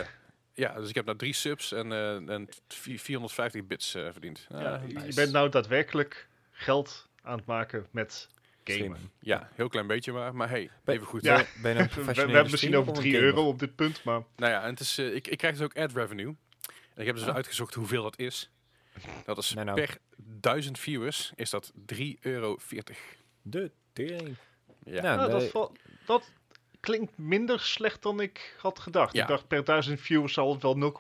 ja, dus ik heb nou drie subs en, eh, en vi- 450 bits eh, verdiend. Ah, Ja, ja, Je bent nou daadwerkelijk geld aan het maken met gamen. Streamen. heel klein beetje maar. Maar hey, even goed. Ja. Ben je een We, hebben [LAUGHS] misschien over of een 3 gamer? euro op dit punt, maar Nou ja, en het is, ik, ik krijg dus ook ad revenue. En ik heb dus Ah. uitgezocht hoeveel dat is. Dat is Nee, nou. per duizend viewers is dat 3,40 euro. De tering. Ja. Nou, dat, dat klinkt minder slecht dan ik had gedacht. Ja. Ik dacht per duizend views zal het wel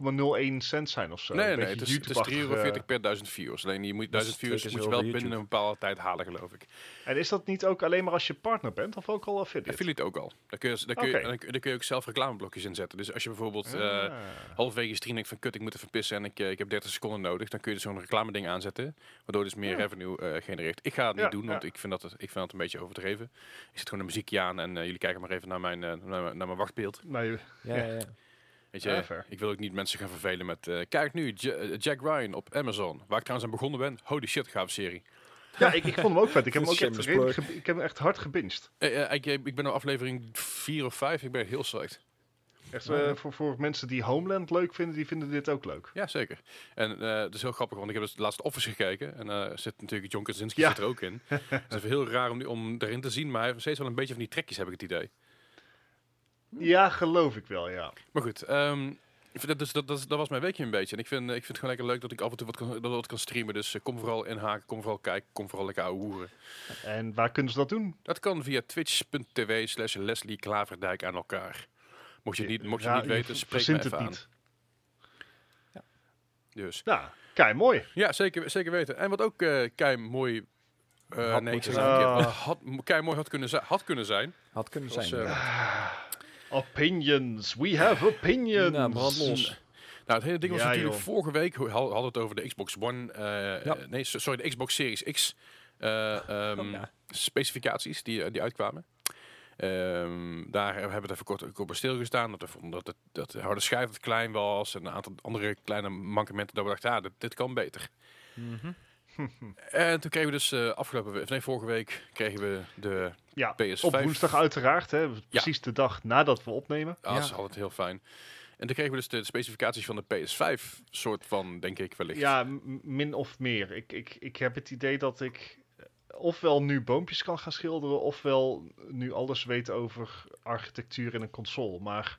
0,01 cent zijn of zo. nee, nee, het is, het is 3,40 YouTube-achtig, euro eh. per duizend viewers. Alleen je moet Dus duizend keer moet je wel binnen een bepaalde tijd halen, geloof ik. En is dat niet ook alleen maar als je partner bent of ook al affiliate? Affiliate ook al. Daar kun je, daar kun je, daar kun- je ook zelf reclameblokjes in zetten. Dus als je bijvoorbeeld eh Ah. halverwege stream denkt van kut, ik moet even pissen en ik, eh, ik heb 30 seconden nodig, dan kun je dus zo'n reclame ding aanzetten, waardoor dus meer Ja. revenue eh, genereert. Ik ga het niet Ja, doen, want ja. ik vind, dat het, ik vind dat een beetje overdreven. Ik zet gewoon een muziekje aan en jullie kijken maar even naar mijn, eh, naar, mijn- naar mijn wachtbeeld. Nee, Ja, ja, ja. Weet je, Ja, ik wil ook niet mensen gaan vervelen met, eh, kijk nu, eh, Jack Ryan op Amazon, waar ik trouwens aan begonnen ben. Holy shit, gave serie. ja, ik, ik vond hem ook vet. Ik heb hem ook echt, redelijk ik heb hem echt hard gebinged. Eh, eh, ik, ik ben op aflevering 4 of 5, ik ben heel psyched. Echt, voor, voor mensen die Homeland leuk vinden, die vinden dit ook leuk. Ja, zeker. En eh het is heel grappig, want ik heb dus de laatste Office gekeken. En eh zit natuurlijk John Krasinski Ja. zit er ook in. [LAUGHS] Het is even heel raar om, die- om erin te zien, maar hij heeft steeds wel een beetje van die trekjes, heb ik het idee. Ja, geloof ik wel, ja. Maar goed, ehm, ik vind dat, dus, dat, dat, dat was mijn weekje een beetje. En ik vind, ik vind het gewoon lekker leuk dat ik af en toe wat kan, dat wat kan streamen. Dus eh, kom vooral inhaken, kom vooral kijken, kom vooral lekker ouwe hoeren. En waar kunnen ze dat doen? Dat kan via twitch.tv slash Leslie Klaverdijk aan elkaar. Mocht je het niet, mocht je Ja, niet weten, spreek me even aan. niet. Dus. Nou, kei mooi. Ja, zeker, zeker weten. En wat ook eh kei mooi... eh, Had nee, ik kei mooi had kunnen, had kunnen zijn. Had kunnen zijn. ja. Opinions. We have opinions. Nou, brand los. Nou, het hele ding was Ja, natuurlijk joh. vorige week, we hadden het over de Xbox One, eh, Ja. eh, nee, so- sorry, de Xbox Series X eh, ehm, Oh, ja. specificaties die, die uitkwamen. Ehm, daar hebben we het even kort ook op stilgestaan. Dat we dat, het, dat de harde schijf wat klein was. En een aantal andere kleine mankementen. Dat we dachten, ja, dit, dit kan beter. Mhm. En toen kregen we dus uh, afgelopen week, nee, vorige week kregen we de Ja, PS5. op woensdag uiteraard. Hè, precies de dag nadat we opnemen. Ah, dat is Ja. altijd heel fijn. En toen kregen we dus de specificaties van de PS5, soort van, denk ik wellicht. Ja, min of meer. Ik, ik, ik heb het idee dat ik eh, ofwel nu boompjes kan gaan schilderen, ofwel nu alles weet over architectuur in een console. Maar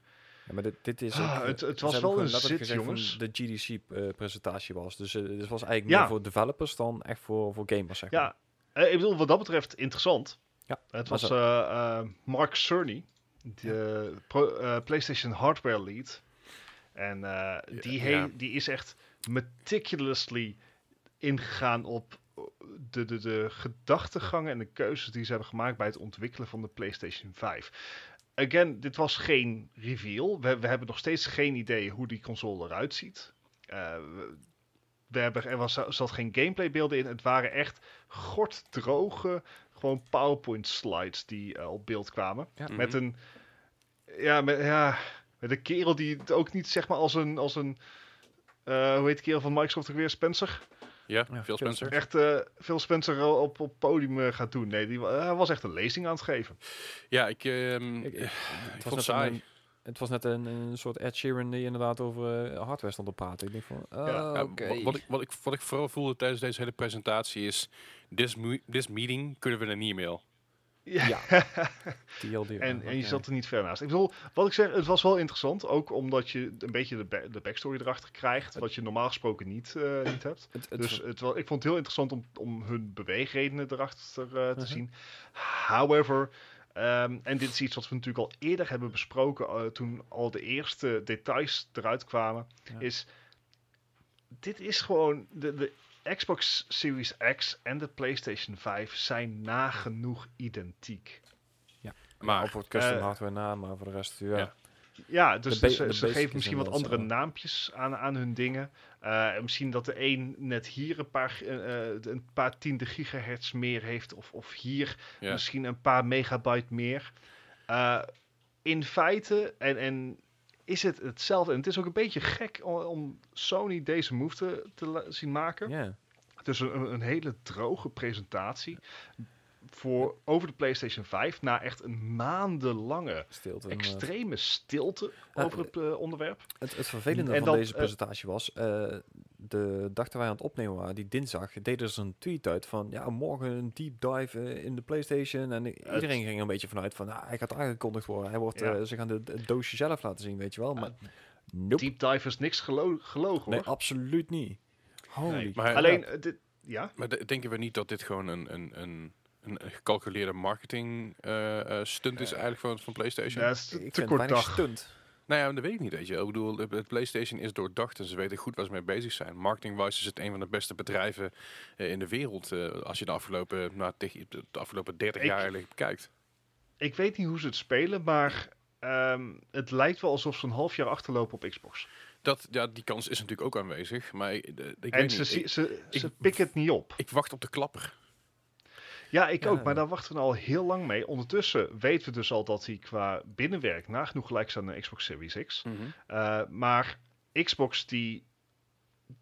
Ja, maar dit, dit is Ah, ook, eh, het- het was wel een zit, jongens. De GDC-presentatie was. Dus eh, dit was eigenlijk Ja. meer voor developers dan echt voor, voor gamers, zeg ja, eh, ik bedoel, wat dat betreft interessant. Ja, Het was eh, eh, Mark Cerny, de pro- eh, PlayStation Hardware Lead. En eh, die, Ja. die is echt meticulously ingegaan op de, de, de gedachtegangen en de keuzes die ze hebben gemaakt bij het ontwikkelen van de PlayStation 5. Again, dit was geen reveal. We, we hebben nog steeds geen idee hoe die console eruit ziet. Eh, we, we hebben, er was, zat geen gameplaybeelden in. Het waren echt gorddroge, gewoon PowerPoint slides die eh, op beeld kwamen. Ja. Mhm. Met een, ja, met, ja, met een kerel die het ook niet zeg maar als een, als een eh, hoe heet de kerel van Microsoft ook weer, Spencer? Ja, Ja, Phil Spencer. Echt eh Phil Spencer op op podium eh, gaat doen. Nee, die, wa- hij was echt een lezing aan het geven. Ja, ik, ehm, Ik- ik- ik Het vond saai. een, het was net een, een soort Ed Sheeran die inderdaad over eh, hardware stond te praten. Ik denk van, oh, Ja, wat, ik, wat, ik, wat ik vooral voelde tijdens deze hele presentatie is... This, this meeting kunnen we een e-mail. Ja. TLD. [LAUGHS] En, en je zat er niet ver naast. Ik bedoel, wat ik zeg, het was wel interessant. Ook omdat je een beetje de, ba- de backstory erachter krijgt. Wat je normaal gesproken niet, eh, niet hebt. Het, het, Dus het, wel, ik vond het heel interessant om, om hun beweegredenen erachter eh, te Mhm. zien. However, ehm, en dit is iets wat we natuurlijk al eerder hebben besproken. eh, toen al de eerste details eruit kwamen. Ja. Is. Dit is gewoon. De, de Xbox Series X en de PlayStation 5 zijn nagenoeg identiek. Maar, Maar op het custom eh, hardware na, maar voor de rest, ja. Ja. Ja, dus, de ze- geven is misschien wat andere zo. naampjes aan, aan hun dingen. Eh, misschien dat de een net hier een paar, eh, een paar tiende gigahertz meer heeft. Of, of hier ja. misschien een paar megabyte meer. Eh, in feite, en, en is het hetzelfde. En het is ook een beetje gek om, Sony deze move te, zien maken. Ja. Dus een, een hele droge presentatie voor over de PlayStation 5 na echt een maandenlange Stilte. extreme stilte Ja, over het eh, onderwerp. Het, het vervelende En van deze eh, presentatie was, eh, de dag dat wij aan het opnemen waren, die dinsdag, deden ze een tweet uit van, ja, morgen een deep dive eh, in de PlayStation. En iedereen ging er een beetje vanuit van, ah, hij gaat aangekondigd worden. Hij wordt, Ja. eh, ze gaan de, het doosje zelf laten zien, weet je wel. Maar nope. Deep dive is niks gelo gelogen nee, hoor. absoluut niet. Holy Nee. Maar- Alleen, eh, dit, ja, Maar de- denken we niet dat dit gewoon een, een, een, een gecalculeerde marketing stunt is eigenlijk van, van PlayStation? is te vind het kort dag. stunt. Nou ja, dat weet ik niet, weet je. Ik bedoel, de, de PlayStation is doordacht en ze weten goed waar ze mee bezig zijn. Marketing-wise is het een van de beste bedrijven eh, in de wereld. eh, als je de afgelopen, nou, de, afgelopen 30 Ik- jaar eigenlijk bekijkt. Ik weet niet hoe ze het spelen, maar ehm, het lijkt wel alsof ze een half jaar achterlopen op Xbox. Dat, ja, die kans is natuurlijk ook aanwezig. Maar ik, de- ik en weet ze, niet. Ik, ze, ze ik- pikken het niet op. ik wacht op de klapper. Ja, ik ook, maar daar wachten we al heel lang mee. Ondertussen weten we dus al dat hij qua binnenwerk nagenoeg gelijk staat aan de Xbox Series X. Uh, maar Xbox, die,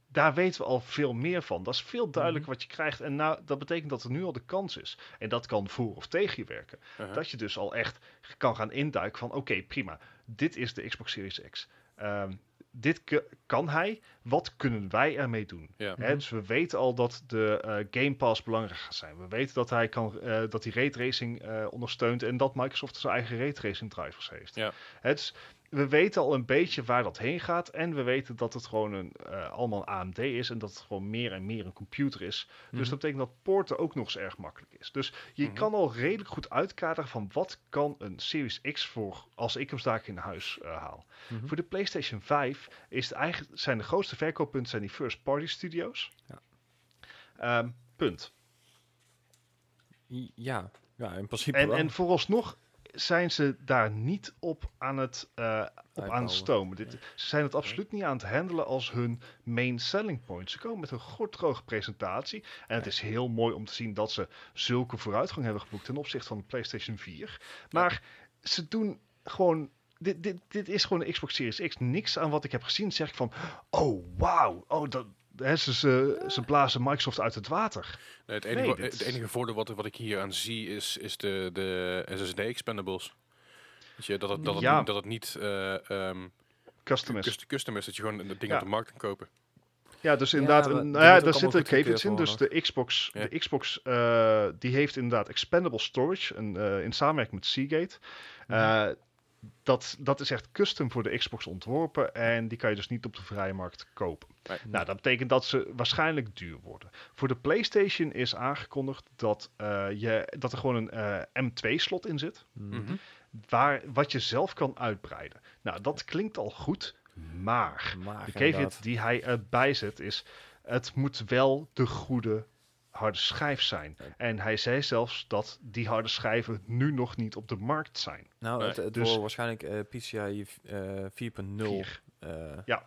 daar weten we al veel meer van. Dat is veel duidelijker wat je krijgt. En nou, dat betekent dat er nu al de kans is. En dat kan voor of tegen je werken. Uh-huh. Dat je dus al echt kan gaan induiken van... Oké, prima. Dit is de Xbox Series X. Ehm, dit kan hij. Wat kunnen wij ermee doen? Ja. Hè, dus we weten al dat de eh, Game Pass belangrijk gaat zijn. We weten dat hij, kan, eh, dat hij raytracing eh ondersteunt en dat Microsoft zijn eigen raytracing drivers heeft. Ja. Hè, dus we weten al een beetje waar dat heen gaat en we weten dat het gewoon een, eh, allemaal AMD is en dat het gewoon meer en meer een computer is. Dus Mhm. dat betekent dat porten ook nog eens erg makkelijk is. Dus je Mhm. kan al redelijk goed uitkaderen van wat kan een Series X voor als ik hem straks in huis eh, haal. Mhm. Voor de PlayStation 5 is eigenlijk, zijn de grootste verkooppunten zijn die first party studios. Ja. Ehm, punt. Ja, ja, in principe En, wel. en vooralsnog zijn ze daar niet op aan het, eh, op aan het stomen. Dit, ze zijn het absoluut niet aan het handelen als hun main selling point. Ze komen met een gorddroge presentatie. En het is heel mooi om te zien dat ze zulke vooruitgang hebben geboekt ten opzichte van de PlayStation 4. Maar ze doen gewoon. Dit, dit, dit is gewoon een Xbox Series X. Niks aan wat ik heb gezien zeg ik van. Oh, wauw. Oh, dat, hè, ze, ze, ze blazen Microsoft uit het water. Nee, het, enige, Nee, het is- enige voordeel wat, wat ik hier aan zie is, is de, de SSD expendables. Weet je, dat het, dat het, Ja. niet- dat het niet eh, ehm, Customers. cust- custom is, dat je gewoon de dingen Ja. op de markt kan kopen. Ja, dus Ja, inderdaad, nou ja, moet ook daar zitten in. Dus de Xbox, Ja. de Xbox eh, die heeft inderdaad expandable storage en, eh, in samenwerking met Seagate. Eh, dat, dat is echt custom voor de Xbox ontworpen en die kan je dus niet op de vrije markt kopen. Nee. Nou, dat betekent dat ze waarschijnlijk duur worden. Voor de PlayStation is aangekondigd dat, eh, je, dat er gewoon een eh, M2-slot in zit, Mhm. Mhm. waar, wat je zelf kan uitbreiden. Nou, dat klinkt al goed, maar Maar de caveat die hij erbij zet is, het moet wel de goede harde schijf zijn. Ja. En hij zei zelfs dat die harde schijven nu nog niet op de markt zijn. Nou, Nee, het, het dus- waarschijnlijk PCI eh 4.0 Vier. eh, Ja.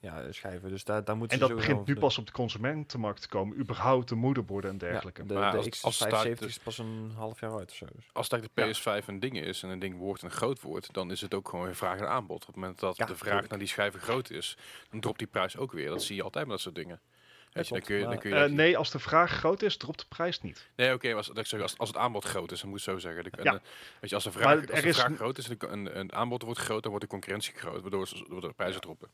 ja, schijven. Dus daar, daar moeten En dat begint nu een- pas op de consumentenmarkt te komen, überhaupt de moederborden en dergelijke. Ja, de, Maar de als- als het staat- 75 is pas een half jaar uit of zo. Dus. Als eigenlijk de PS5 een ding is en een ding wordt en groot wordt, dan is het ook gewoon een vraag en aanbod. Op het moment dat Ja, de vraag tuurlijk. naar die schijven groot is, dan dropt die prijs ook weer. Dat zie je altijd met dat soort dingen. Weet je, dan klopt, kun je, dan maar- kun je Eh, dat- nee, als de vraag groot is, dropt de prijs niet. Nee, oké, als, dat ik zeg, als, als het aanbod groot is, dan moet ik zo zeggen. Dan, Ja. eh, weet je, als de vraag, als de is vraag n- groot is en de- een, een aanbod wordt groot, dan wordt de concurrentie groot, waardoor, de prijzen droppen.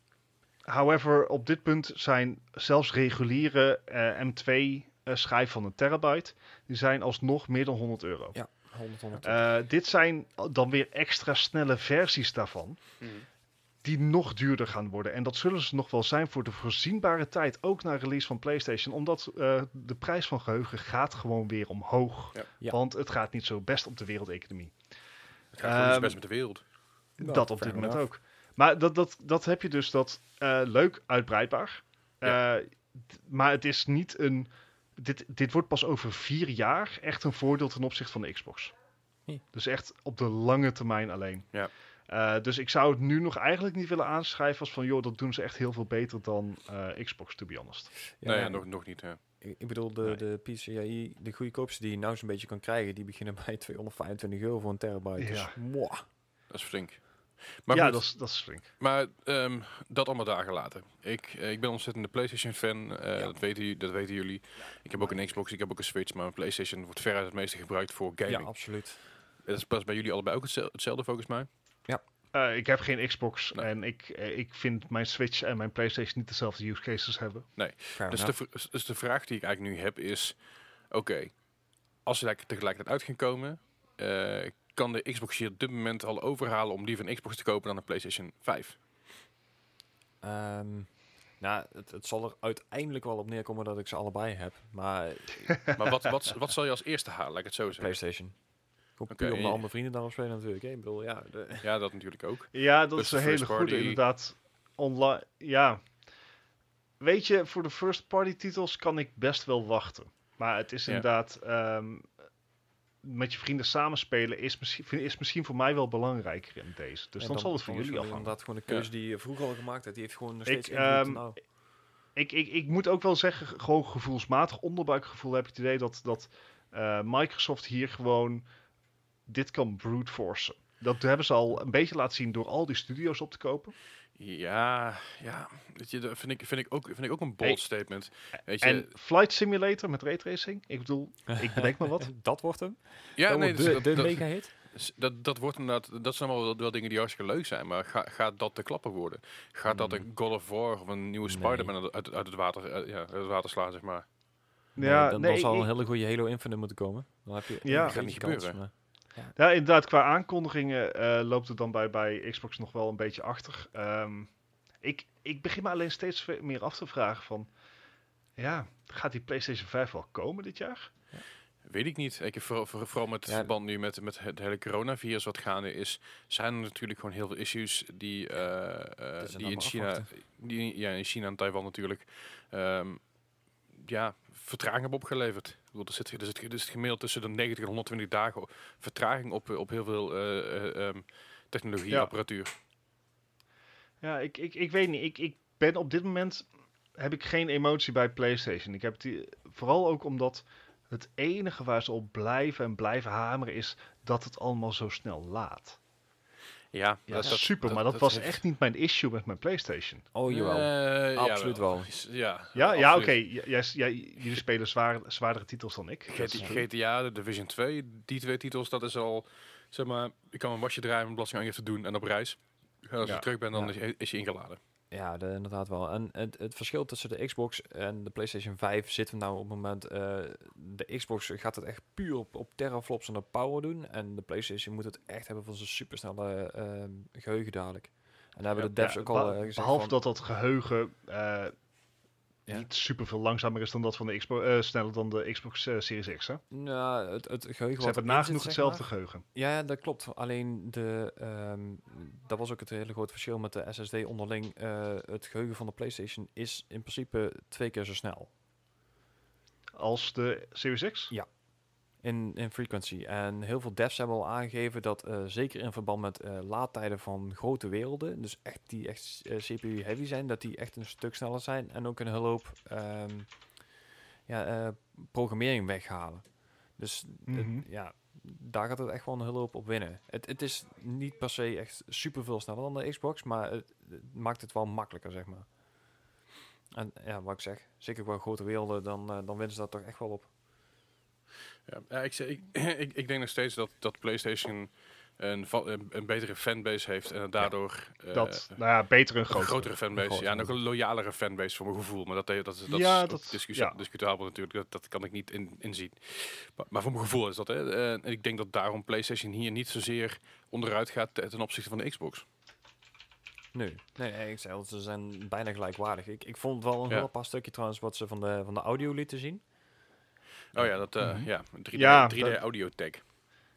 However, op dit punt zijn zelfs reguliere eh, M2-schijf van een terabyte, die zijn alsnog meer dan 100 euro. 100, 100. Eh, dit zijn dan weer extra snelle versies daarvan. Die nog duurder gaan worden. En dat zullen ze nog wel zijn voor de voorzienbare tijd. Ook na release van PlayStation. Omdat eh, de prijs van geheugen gaat gewoon weer omhoog. Ja. Ja. Want het gaat niet zo best op de wereldeconomie. Het gaat gewoon niet zo Ehm, best met de wereld. Nou, dat op dit moment ook. Maar dat, dat, dat heb je dus dat eh, leuk uitbreidbaar. Eh, maar het is niet een. Dit, dit wordt pas over vier jaar echt een voordeel ten opzichte van de Xbox. Hm. Dus echt op de lange termijn alleen. Ja. Eh, dus ik zou het nu nog eigenlijk niet willen aanschrijven als van, joh, dat doen ze echt heel veel beter dan eh, Xbox, to be honest. Ja, nou ja, nog, nog niet. ja. Ik, ik bedoel, de, Nee. de PCI, de goedkoopste die je nou zo'n beetje kan krijgen, die beginnen bij [LAUGHS] 225 euro voor een terabyte. Ja. Dus. Dat is flink. Maar ja, goed, dat is, dat is flink. Maar ehm, dat allemaal daar gelaten. Ik, eh, ik ben ontzettend PlayStation fan. eh, Ja. dat, weten, dat weten jullie. Ik heb ook een Xbox, ik heb ook een Switch. Maar mijn PlayStation wordt veruit het meeste gebruikt voor Ja, gaming. absoluut. Dat is pas bij jullie allebei ook hetzel- hetzelfde volgens mij. Eh, ik heb geen Xbox Nee. en ik, eh, ik vind mijn Switch en mijn PlayStation niet dezelfde use cases hebben. Fair Dus de, enough. dus de vraag die ik eigenlijk nu heb is... Oké, als ze tegelijkertijd uit gaan komen... eh, kan de Xbox hier op dit moment al overhalen om liever een Xbox te kopen dan een PlayStation 5? Ehm, nou, het, het zal er uiteindelijk wel op neerkomen dat ik ze allebei heb. Maar [LAUGHS] Maar wat, wat, wat zal je als eerste halen, laat ik het zo zeggen? PlayStation. Gewoon Oké, puur om de je- andere vrienden daarop spelen natuurlijk. hè. Ik bedoel, ja, de, [LAUGHS] Ja, dat natuurlijk ook. Ja, dat Dus is een hele goede, inderdaad. Online, ja. Weet je, voor de first party titels kan ik best wel wachten. Maar het is Ja. inderdaad, ehm, met je vrienden samenspelen is misschien, is misschien voor mij wel belangrijker in deze. Dus dan, zal het voor jullie afhangen. inderdaad gewoon een keuze die je vroeger al gemaakt hebt. Die heeft gewoon nog Ik, steeds invloed. ehm, nou. Ik, ik, ik moet ook wel zeggen, gewoon gevoelsmatig onderbuikgevoel heb ik het idee dat, dat eh, Microsoft hier gewoon dit kan brute forcen. Dat hebben ze al een beetje laten zien door al die studio's op te kopen. Ja, ja. Weet je, dat vind ik, vind ik, ook, vind ik ook een bold Hey. statement. Weet je, En Flight Simulator met raytracing. Ik bedoel, ik bedenk maar wat. [LAUGHS] dat wordt hem. ja, dat nee, wordt dus de, dat, de dat, mega hit. dat, dat wordt inderdaad, dat zijn allemaal wel, wel dingen die hartstikke leuk zijn, maar ga, gaat dat de klapper worden? Gaat dat Mm. een God of War of een nieuwe Nee. Spider-Man uit, uit, het water, eh, ja, uit het water slaan, zeg maar? Ja, dan, nee, dan zal ik- een hele goede Halo Infinite moeten komen. Dan heb je Ja. Gaat niet kans, maar- Ja, inderdaad, qua aankondigingen eh, loopt het dan bij, bij Xbox nog wel een beetje achter. Ehm, ik, ik begin me alleen steeds meer af te vragen van... Ja, gaat die PlayStation 5 wel komen dit jaar? Weet ik niet. Ik heb vooral, voor- vooral met het Ja. verband nu met, met het hele coronavirus wat gaande is, zijn er natuurlijk gewoon heel veel issues die, eh, eh, Dus en die in China, afwachten. die, ja, in China en Taiwan natuurlijk, ehm, ja, vertraging hebben opgeleverd. Ik er zit, er er zit gemiddeld tussen de 90 en 120 dagen vertraging op, op heel veel eh, eh, ehm, technologie, Ja. apparatuur. Ja, ik, ik, ik weet niet. Ik, ik ben op dit moment... heb ik geen emotie bij PlayStation. Ik heb die, vooral ook omdat het enige waar ze op blijven en blijven hameren... is dat het allemaal zo snel laat. Ja, Ja, super, maar dat, was echt niet mijn issue met mijn PlayStation. Oh, jawel. Eh, ja, Absoluut wel. Ja, Ja, ja oké. jij- jij- jullie spelen zwaar, zwaardere titels dan ik. Dat. GTA, de Division 2, die twee titels, dat is al, zeg maar, ik kan een wasje draaien, een belastingaangifte doen en op reis. Als Ja. ik terug ben, dan Ja. is, is je ingeladen. Ja, de, inderdaad wel. En het, het verschil tussen de Xbox en de PlayStation 5 zitten we nou op het moment. eh, de Xbox gaat het echt puur op, op teraflops en op power doen. En de PlayStation moet het echt hebben van zijn supersnelle ehm geheugen dadelijk. En daar hebben de devs Ja, ook al eh, gezegd behalve van, dat dat geheugen eh, Ja. niet super veel langzamer is dan dat van de Xbox, eh, sneller dan de Xbox eh, Series X. Hè? Nou, het, het geheugen Ze hebben nagenoeg hetzelfde maar. geheugen. Ja, ja, dat klopt. Alleen de, ehm, dat was ook het hele grote verschil met de SSD onderling. Eh, het geheugen van de PlayStation is in principe twee keer zo snel. Als de Series X? In, in frequency. En heel veel devs hebben al aangegeven dat eh, zeker in verband met eh, laadtijden van grote werelden, dus echt die echt eh, CPU heavy zijn, dat die echt een stuk sneller zijn en ook een hoop ehm, ja, programmering weghalen. Dus Mhm. ja, daar gaat het echt wel een hoop op winnen. Het, het is niet per se echt super veel sneller dan de Xbox, maar het, het maakt het wel makkelijker, zeg maar. En ja, wat ik zeg, zeker qua grote werelden, dan, dan winnen ze dat toch echt wel op. Ja, ja, ik, zeg- ik, [CLEARS THROAT] ik, ik denk nog steeds dat, dat PlayStation een, een, een betere fanbase heeft en daardoor eh, dat, nou ja, beter en een groter. grotere fanbase. Een ja, nog grotere. een loyalere fanbase voor mijn gevoel. Maar dat, dat, dat, dat Ja, is ook dat- ja. discutabel natuurlijk. Dat, dat kan ik niet in, inzien. Maar, maar voor mijn gevoel is dat. Hè. Eh, en ik denk dat daarom PlayStation hier niet zozeer onderuit gaat te- ten opzichte van de Xbox. Nee, nee, nee, ik zei ze zijn bijna gelijkwaardig. Ik, ik vond wel een Ja. heel paar stukje trouwens wat ze van de, van de audio lieten zien. Oh ja, dat eh Mhm. ja, 3D, Ja, 3D dat- audio tag.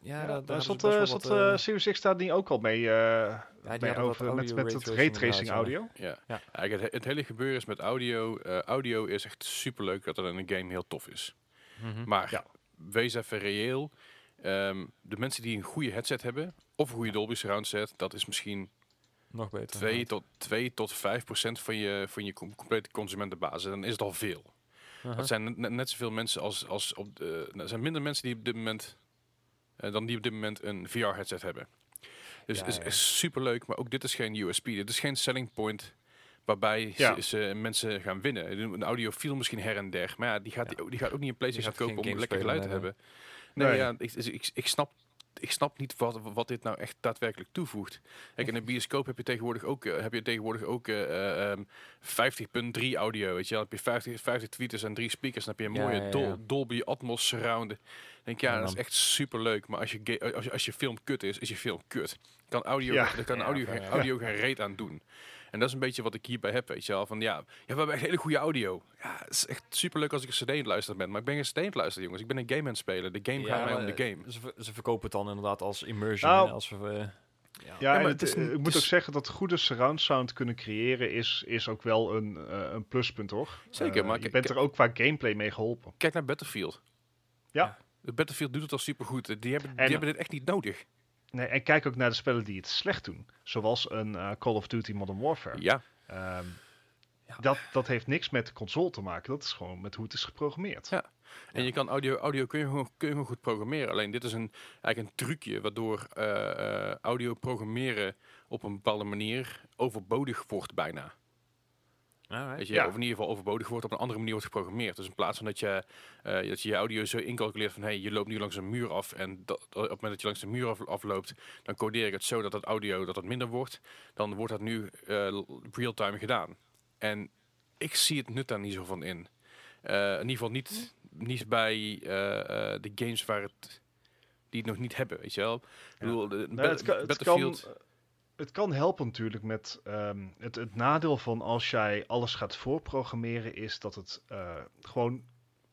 Ja, Ja, daar, zat, eh, wel zat wat, eh, eh, Series X daar niet ook al mee, eh, die mee over, met, met het raytracing audio? Ja. Ja. Eigenlijk het, het hele gebeuren is met audio. eh, audio is echt super leuk dat het in een game heel tof is. Mhm. Maar Ja. wees even reëel. Ehm, de mensen die een goede headset hebben, of een goede Dolby Surround set, dat is misschien Nog beter. 2 inderdaad. tot, 2 tot 5 procent van je, van je com- complete consumentenbasis. Dan is het al veel. Uh-huh. Dat zijn net, net zoveel mensen als, als op de. Er zijn minder mensen die op dit moment. eh, dan die op dit moment een VR-headset hebben. Dus Ja, is, ja. is super leuk, maar ook dit is geen USP. Dit is geen selling point waarbij Ja. ze, ze mensen gaan winnen. Een audiofiel misschien her en der, maar ja, die gaat, Ja. die, die gaat ook niet een PlayStation kopen om lekker geluid te hebben. Nee, Nee. ja, ik, ik, ik snap. Ik snap niet wat, wat dit nou echt daadwerkelijk toevoegt. Kijk, in een bioscoop heb je tegenwoordig ook, eh, heb je tegenwoordig ook eh, ehm, 50.3 audio. Weet je, wel. dan heb je 50, 50 tweeters en drie speakers. Dan heb je een Ja, mooie ja, Dol- ja. Dolby Atmos surround. Denk ja, Ja, dat is echt super leuk. Maar als je, als je, als je film kut is, is je film kut. Kan audio, daar kan audio, oké, geen, ja. audio geen reet aan doen. En dat is een beetje wat ik hierbij heb, weet je wel. Van ja, ja we hebben echt hele goede audio. Ja, het is echt super leuk als ik een CD aan het luisteren ben. Maar ik ben geen CD aan het luisteren, jongens. Ik ben een game aan het spelen. De game gaat mij om de game. eh, Ze, ze verkopen het dan inderdaad als immersion. Nou, als we, eh, ja. Ja, en maar het, het is ik moet is- ook zeggen dat goede surround sound kunnen creëren is, is ook wel een, eh, een pluspunt hoor. Zeker, maar je k- bent er ook qua gameplay mee geholpen. Kijk naar Battlefield. Ja. De Battlefield doet het al super goed. Die hebben, En- die hebben dit echt niet nodig. Nee, en kijk ook naar de spellen die het slecht doen. Zoals een eh, Call of Duty Modern Warfare. Ja, Ehm, Ja. dat, dat heeft niks met de console te maken. Dat is gewoon met hoe het is geprogrammeerd. Ja. En je kan audio, audio kun je, gewoon, kun je gewoon goed programmeren. Alleen dit is een, eigenlijk een trucje waardoor eh, eh, audio programmeren op een bepaalde manier overbodig wordt bijna. Weet je, Ja. Of in ieder geval overbodig wordt op een andere manier wordt geprogrammeerd. Dus in plaats van dat je, eh, dat je je audio zo incalculeert van hey, je loopt nu langs een muur af en dat, op het moment dat je langs de muur af, afloopt, dan codeer ik het zo dat het audio dat het minder wordt. Dan wordt dat nu eh, real-time gedaan. En ik zie het nut daar niet zo van in. Eh, in ieder geval niet, niet bij eh, eh, de games waar het die het nog niet hebben, weet je wel. Ik bedoel, de, Nou, het, kan, het, kan, Battlefield. Het kan helpen natuurlijk met ehm, het, het nadeel van als jij alles gaat voorprogrammeren is dat het eh, gewoon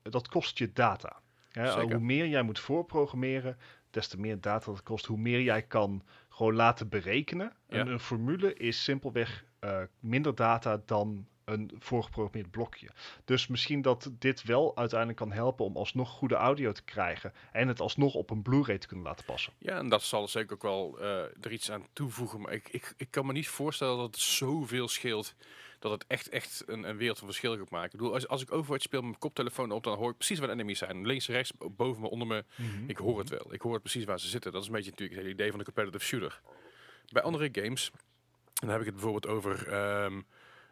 dat kost je data. Hè, Zeker. hoe meer jij moet voorprogrammeren, des te meer data dat kost, hoe meer jij kan gewoon laten berekenen. Ja. En een formule is simpelweg eh, minder data dan een voorgeprogrammeerd blokje. Dus misschien dat dit wel uiteindelijk kan helpen om alsnog goede audio te krijgen en het alsnog op een Blu-ray te kunnen laten passen. Ja, en dat zal zeker ook wel eh, er iets aan toevoegen. Maar ik, ik, ik kan me niet voorstellen dat het zoveel scheelt. Dat het echt, echt een, een wereld van verschil gaat maken. Ik bedoel, als, als ik Overwatch speel met mijn koptelefoon op, dan hoor ik precies waar de enemies zijn. Links, rechts, boven me, onder me. Ik hoor het wel. Ik hoor het precies waar ze zitten. Dat is een beetje natuurlijk het hele idee van de competitive shooter. Bij andere games, dan heb ik het bijvoorbeeld over ehm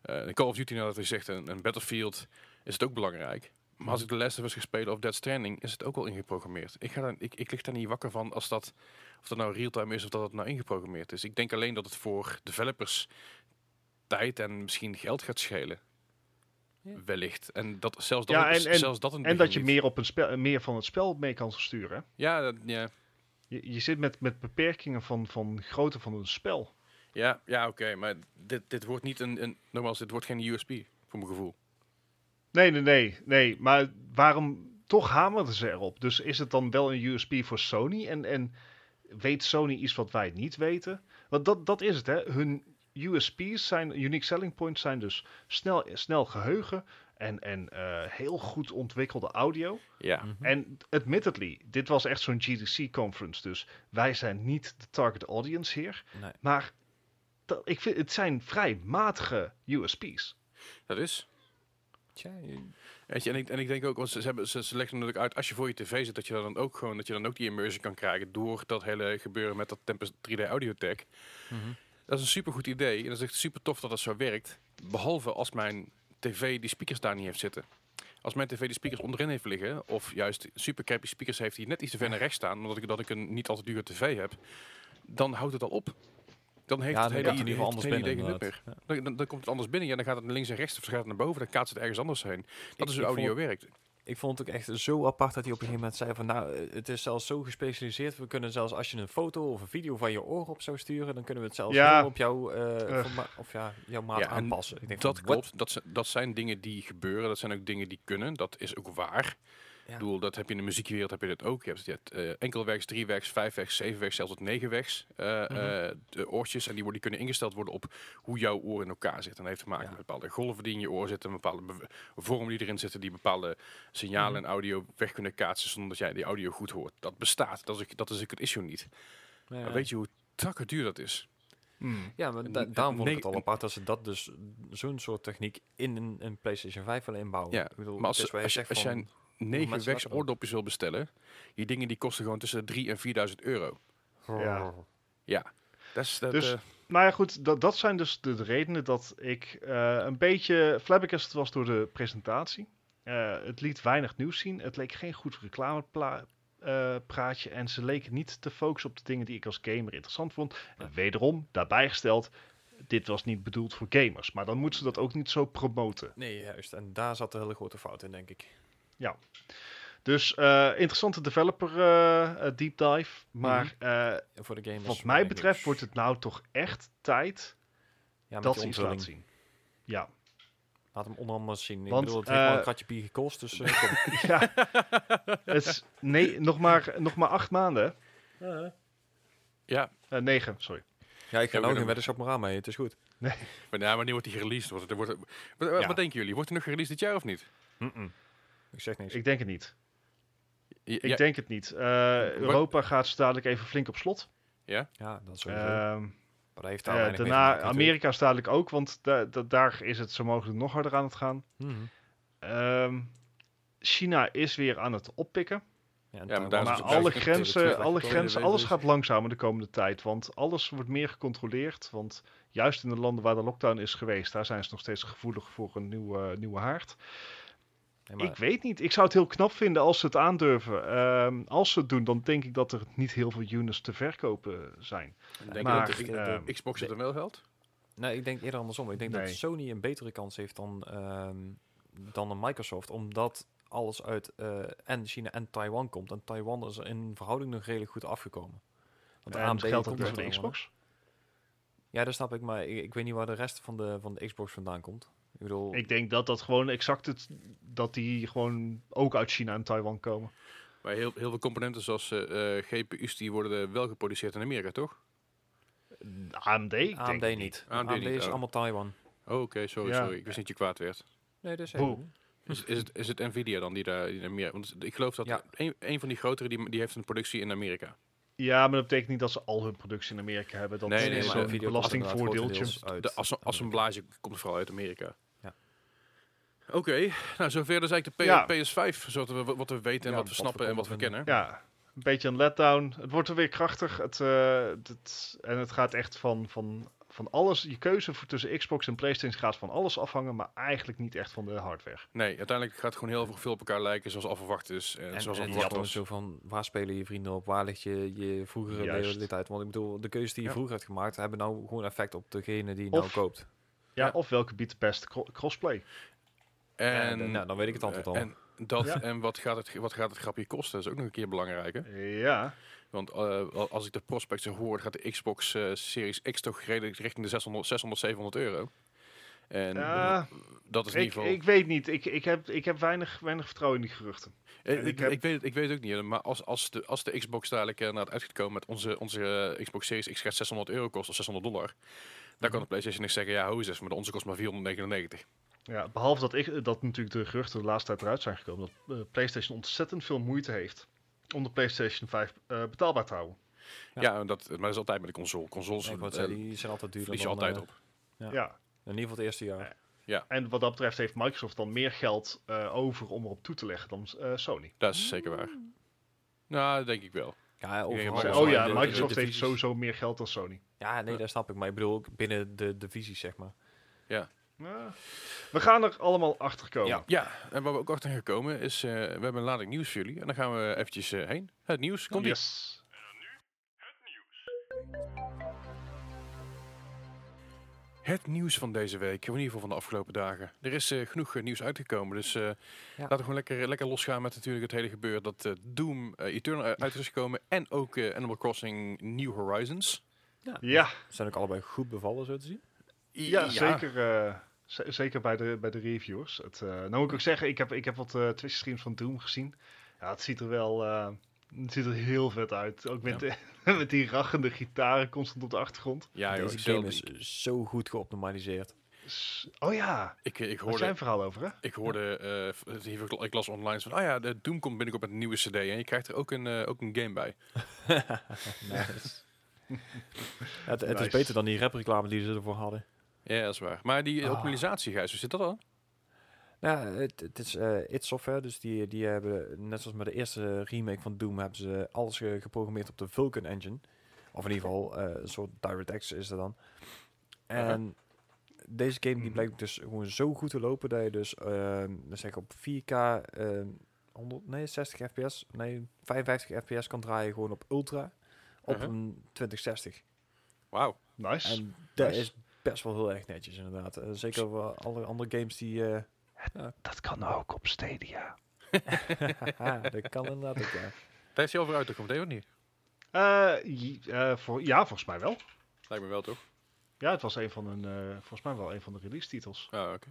eh, Call of Duty, nou dat hij zegt, en, en Battlefield, is het ook belangrijk. Maar als ik de Last of Us ga spelen of Dead Stranding, is het ook al ingeprogrammeerd. Ik, ga daar, ik, ik lig daar niet wakker van als dat, of dat nou real-time is of dat het nou ingeprogrammeerd is. Ik denk alleen dat het voor developers tijd en misschien geld gaat schelen. Ja. Wellicht. En dat zelfs dat, Ja, en- en- zelfs dat En dat je niet. meer, op een spel, meer van het spel mee kan sturen. Ja, dat, ja. Je, je zit met, met beperkingen van, van grootte van een spel. Ja, ja oké, maar dit, dit wordt niet een, een, nogmaals, dit wordt geen USB, voor mijn gevoel. Nee, nee, nee, nee. Maar waarom toch hamerden ze erop? Dus is het dan wel een USB voor Sony? En, en weet Sony iets wat wij niet weten? Want dat, dat is het, hè. Hun USP's zijn, unique selling points zijn dus snel, snel geheugen en, en eh, heel goed ontwikkelde audio. Ja, Mhm. En admittedly, dit was echt zo'n GDC-conference, dus wij zijn niet de target audience hier. Nee. Maar dat, ik vind, het zijn vrij matige USP's. dat is. Tja, je- Weet je, en, ik, en ik denk ook, want ze, ze, hebben, ze, ze leggen natuurlijk uit, als je voor je tv zit, dat je dan ook gewoon, dat je dan ook die immersion kan krijgen door dat hele gebeuren met dat Tempest 3D Audio Tech. mhm. Dat is een super goed idee. En dat is echt super tof dat dat zo werkt. Behalve als mijn tv die speakers daar niet heeft zitten. Als mijn tv die speakers onderin heeft liggen, of juist super crappy speakers heeft die net iets te ver naar rechts staan, omdat ik, dat ik een niet al te dure tv heb, dan houdt het al op. Dan heeft Ja, het hele het ieder geval anders binnen. idee meer. Dan, dan, dan komt het anders binnen. Ja, dan gaat het naar links en rechts of gaat het naar boven. Dan kaatst het ergens anders heen. Dat Ik- is hoe audio vond- werkt. Ik vond het ook echt zo apart dat hij op een gegeven moment zei van nou, eh, het is zelfs zo gespecialiseerd. We kunnen zelfs als je een foto of een video van je oor op zou sturen, dan kunnen we het zelfs Ja. helemaal op jouw, eh, of ja, jouw maat Ja, aanpassen. Ik denk Dat van, klopt. Dat, zijn- dat zijn dingen die gebeuren. Dat zijn ook dingen die kunnen. Dat is ook waar. Ik bedoel, dat heb je in de muziekwereld heb je dat ook. Je hebt, je hebt eh, enkelwegs, driewegs, vijfwegs, zevenwegs, zelfs tot negenwegs eh Mhm. eh, de oortjes. En die, worden, die kunnen ingesteld worden op hoe jouw oor in elkaar zit. En dat heeft te maken Ja. met bepaalde golven die in je oor zitten, bepaalde vormen die erin zitten, die bepaalde signalen en audio weg kunnen kaatsen zonder dat jij die audio goed hoort. Dat bestaat. Dat is, ook- dat is het issue niet. Ja, Maar weet je hoe takken duur dat is? Hmm. Ja, maar da- daarom vond ik het al apart dat ze dat dus zo'n soort techniek in een, een PlayStation 5 willen inbouwen. Ja, ik bedoel, maar als- als als jij Negen ook? oordopjes wil bestellen. Die dingen die kosten gewoon tussen de 3 en 4000 euro. Ja. Ja. Dat is dat, Dus- eh, Nou ja, goed, dat, dat zijn dus de, de redenen dat ik eh, een beetje flabbergasted was door de presentatie. Eh, het liet weinig nieuws zien. Het leek geen goed reclamepraatje. en ze leken niet te focussen op de dingen die ik als gamer interessant vond. En wederom, daarbij gesteld, dit was niet bedoeld voor gamers. Maar dan moeten ze dat ook niet zo promoten. Nee, juist. En daar zat de hele grote fout in, denk ik. Dus eh, interessante developer eh, eh, deep dive. Maar eh, En voor de gamers. wat mij betreft wordt het nou toch echt tijd ja, met dat ze iets laten zien. Ja. Laat hem onder andere zien. Ik Want, bedoel, het heeft wel een kratje bier gekost, dus eh, [LAUGHS] kom. ja. Het is nee, nog maar, nog maar acht maanden. ja, negen, sorry. Ja, ik ga Ja, nou geen weddenschap meer aan mee. Het is goed. maar, nou, wanneer wordt die gereleased? Wordt het, wordt het- wat, Ja. wat denken jullie? Wordt er nog gereleased dit jaar of niet? Ik zeg niks. Ik denk het niet. Ja, Ik ja, denk het niet. Eh, Europa gaat zo dadelijk even flink op slot. Ja, dat sowieso. Ehm, maar dat heeft daar eh, mee daarna maken, Amerika is dadelijk ook, want da- da- daar is het zo mogelijk nog harder aan het gaan. Mhm. Ehm, China is weer aan het oppikken. Ja, Ja, maar Maar alle grenzen, alle grenzen, alles gaat langzamer de komende tijd. Want alles wordt meer gecontroleerd. Want juist in de landen waar de lockdown is geweest, daar zijn ze nog steeds gevoelig voor een nieuwe, nieuwe haard. Nee, maar Ik weet niet. Ik zou het heel knap vinden als ze het aandurven. Ehm, als ze het doen, dan denk ik dat er niet heel veel units te verkopen zijn. denk maar, je dat de, ehm, de Xbox het er wel geld? Nee, ik denk eerder andersom. Ik denk Nee. dat Sony een betere kans heeft dan, ehm, dan een Microsoft. Omdat alles uit eh, en China en Taiwan komt. En Taiwan is in verhouding nog redelijk goed afgekomen. Want En AMD geldt dat dus voor de? Xbox? Ja, dat snap ik. Maar ik, ik weet niet waar de rest van de, van de Xbox vandaan komt. Ik bedoel, Ik denk dat dat gewoon exact het, dat die gewoon ook uit China en Taiwan komen. Maar heel, heel veel componenten zoals eh, eh, GPU's die worden wel geproduceerd in Amerika, toch? AMD? Ik AMD denk niet. AMD AMD, niet, is oh. allemaal Taiwan. Oh, oké, sorry, Ja. sorry. Ik wist niet dat je kwaad werd. Nee, dat is Hoe? helemaal. Is, is, het, is het Nvidia dan die daar in Amerika... Want ik geloof dat Ja. een, een van die grotere die, die heeft een productie in Amerika. Ja, maar dat betekent niet dat ze al hun productie in Amerika hebben. Dat Nee, is nee, Nvidia komt belastingvoordeeltje. De assemblage komt vooral uit Amerika. Oké, nou zover is eigenlijk de P- Ja. PS5. Zodat we wat we weten en Ja, wat we wat snappen we en wat we kennen. Ja, een beetje een letdown. Het wordt er weer krachtig. Het, eh, het, en het gaat echt van, van, van alles. Je keuze voor tussen Xbox en PlayStation gaat van alles afhangen, maar eigenlijk niet echt van de hardware. Nee, uiteindelijk gaat het gewoon heel veel op elkaar lijken zoals al verwacht is. En, En, zoals en was. zo van, waar spelen je vrienden op? Waar ligt je, je vroegere loyaliteit? Want ik bedoel, de keuzes die je Ja. vroeger hebt gemaakt, hebben nou gewoon effect op degene die je nou koopt. Ja, Ja. of welke biedt de beste cro- crossplay? En, Ja, nou, dan weet ik het antwoord al. En, dat, Ja. en wat, gaat het, wat gaat het grapje kosten? Dat is ook nog een keer belangrijk. Hè? Ja, Want eh, als ik de prospects hoor, gaat de Xbox eh, Series X toch redelijk richting de 600, 600 700 euro. En Ja, dat is in ik, ieder geval... ik weet niet. Ik, ik heb, ik heb weinig, weinig vertrouwen in die geruchten. Eh, ik, ik heb- ik, weet, het- ik weet het ook niet. Maar als, als, de, als de Xbox dadelijk uh, uit gaat komen met onze, onze eh, Xbox Series X gaat 600 euro kosten of 600 dollar. Dan kan de PlayStation niks zeggen, ja, hoe is het? Maar de onze kost maar 499. Ja, behalve dat, ik, dat natuurlijk de geruchten de laatste tijd eruit zijn gekomen. Dat eh, PlayStation ontzettend veel moeite heeft om de PlayStation 5 eh, betaalbaar te houden. Ja. Ja, en dat, maar dat is altijd met de console. Consoles Nee, eh, zeggen, die zijn altijd duurder verlies je altijd eh, op. Ja. Ja. In ieder geval het eerste jaar. En wat dat betreft heeft Microsoft dan meer geld eh, over om erop toe te leggen dan eh, Sony. Dat is zeker waar. Nou, dat denk ik wel. Ja, overal. oh Microsoft- ja, de- de- Microsoft de heeft sowieso meer geld dan Sony. Ja, nee, dat snap ik. Maar ik bedoel ook binnen de divisies, zeg maar. Ja. We gaan er allemaal achter komen. Ja. Ja, en waar we ook achter gekomen is, eh, we hebben een lading nieuws voor jullie. En dan gaan we eventjes eh, heen. Het nieuws, komt ie. Yes. Het nieuws van deze week, in ieder geval van de afgelopen dagen. Er is eh, genoeg nieuws uitgekomen, dus eh, laten we gewoon lekker, lekker losgaan met natuurlijk het hele gebeuren dat eh, Doom Eternal uit is gekomen en ook eh, Animal Crossing New Horizons. Ja, Ze zijn ook allebei goed bevallen, zo te zien. ja, zeker. Z- zeker bij de, bij de reviewers. Het, eh, nou moet ik ook zeggen, ik heb, ik heb wat uh, Twitch streams van Doom gezien. Ja, het ziet er wel eh, het ziet er heel vet uit. Ook met, [LAUGHS] met die rachende gitaren constant op de achtergrond. Ja, joh, Deze game is zo goed geoptimaliseerd. Oh ja, ik, ik daar hoorde, zijn verhaal over, hè? ik hoorde, eh, hier- ik las online van, oh ja, de Doom komt binnenkort met een nieuwe CD en je krijgt er ook een, ook een game bij. [LAUGHS] [LAUGHS] Het, het is beter dan die rapreclame die ze ervoor hadden. Ja, dat is waar. Maar die Ah. optimalisatie, Gijs, hoe zit dat dan? Ja, het, het is eh id Software, dus die, die hebben, net zoals met de eerste remake van Doom, hebben ze alles eh, geprogrammeerd op de Vulkan engine. Of in ieder geval eh, een soort DirectX is er dan. En deze game die Mhm. blijkt dus gewoon zo goed te lopen dat je dus, ehm dan zeg ik op 4K, ehm 100, nee 60 fps, nee 55 fps kan draaien gewoon op ultra op Uh-huh. een 2060. Wauw. Nice. En dat Nice. is best wel heel erg netjes inderdaad. Eh, zeker voor alle andere games die... eh, Dat kan ook op Stadia. [LAUGHS] dat kan inderdaad ook, ja. Daar is hij over uit te komen, het niet? Eh, eh, voor, ja, volgens mij wel. Lijkt me wel, toch? Ja, het was een van eh, volgens mij wel een van de release titels. Ah, oké.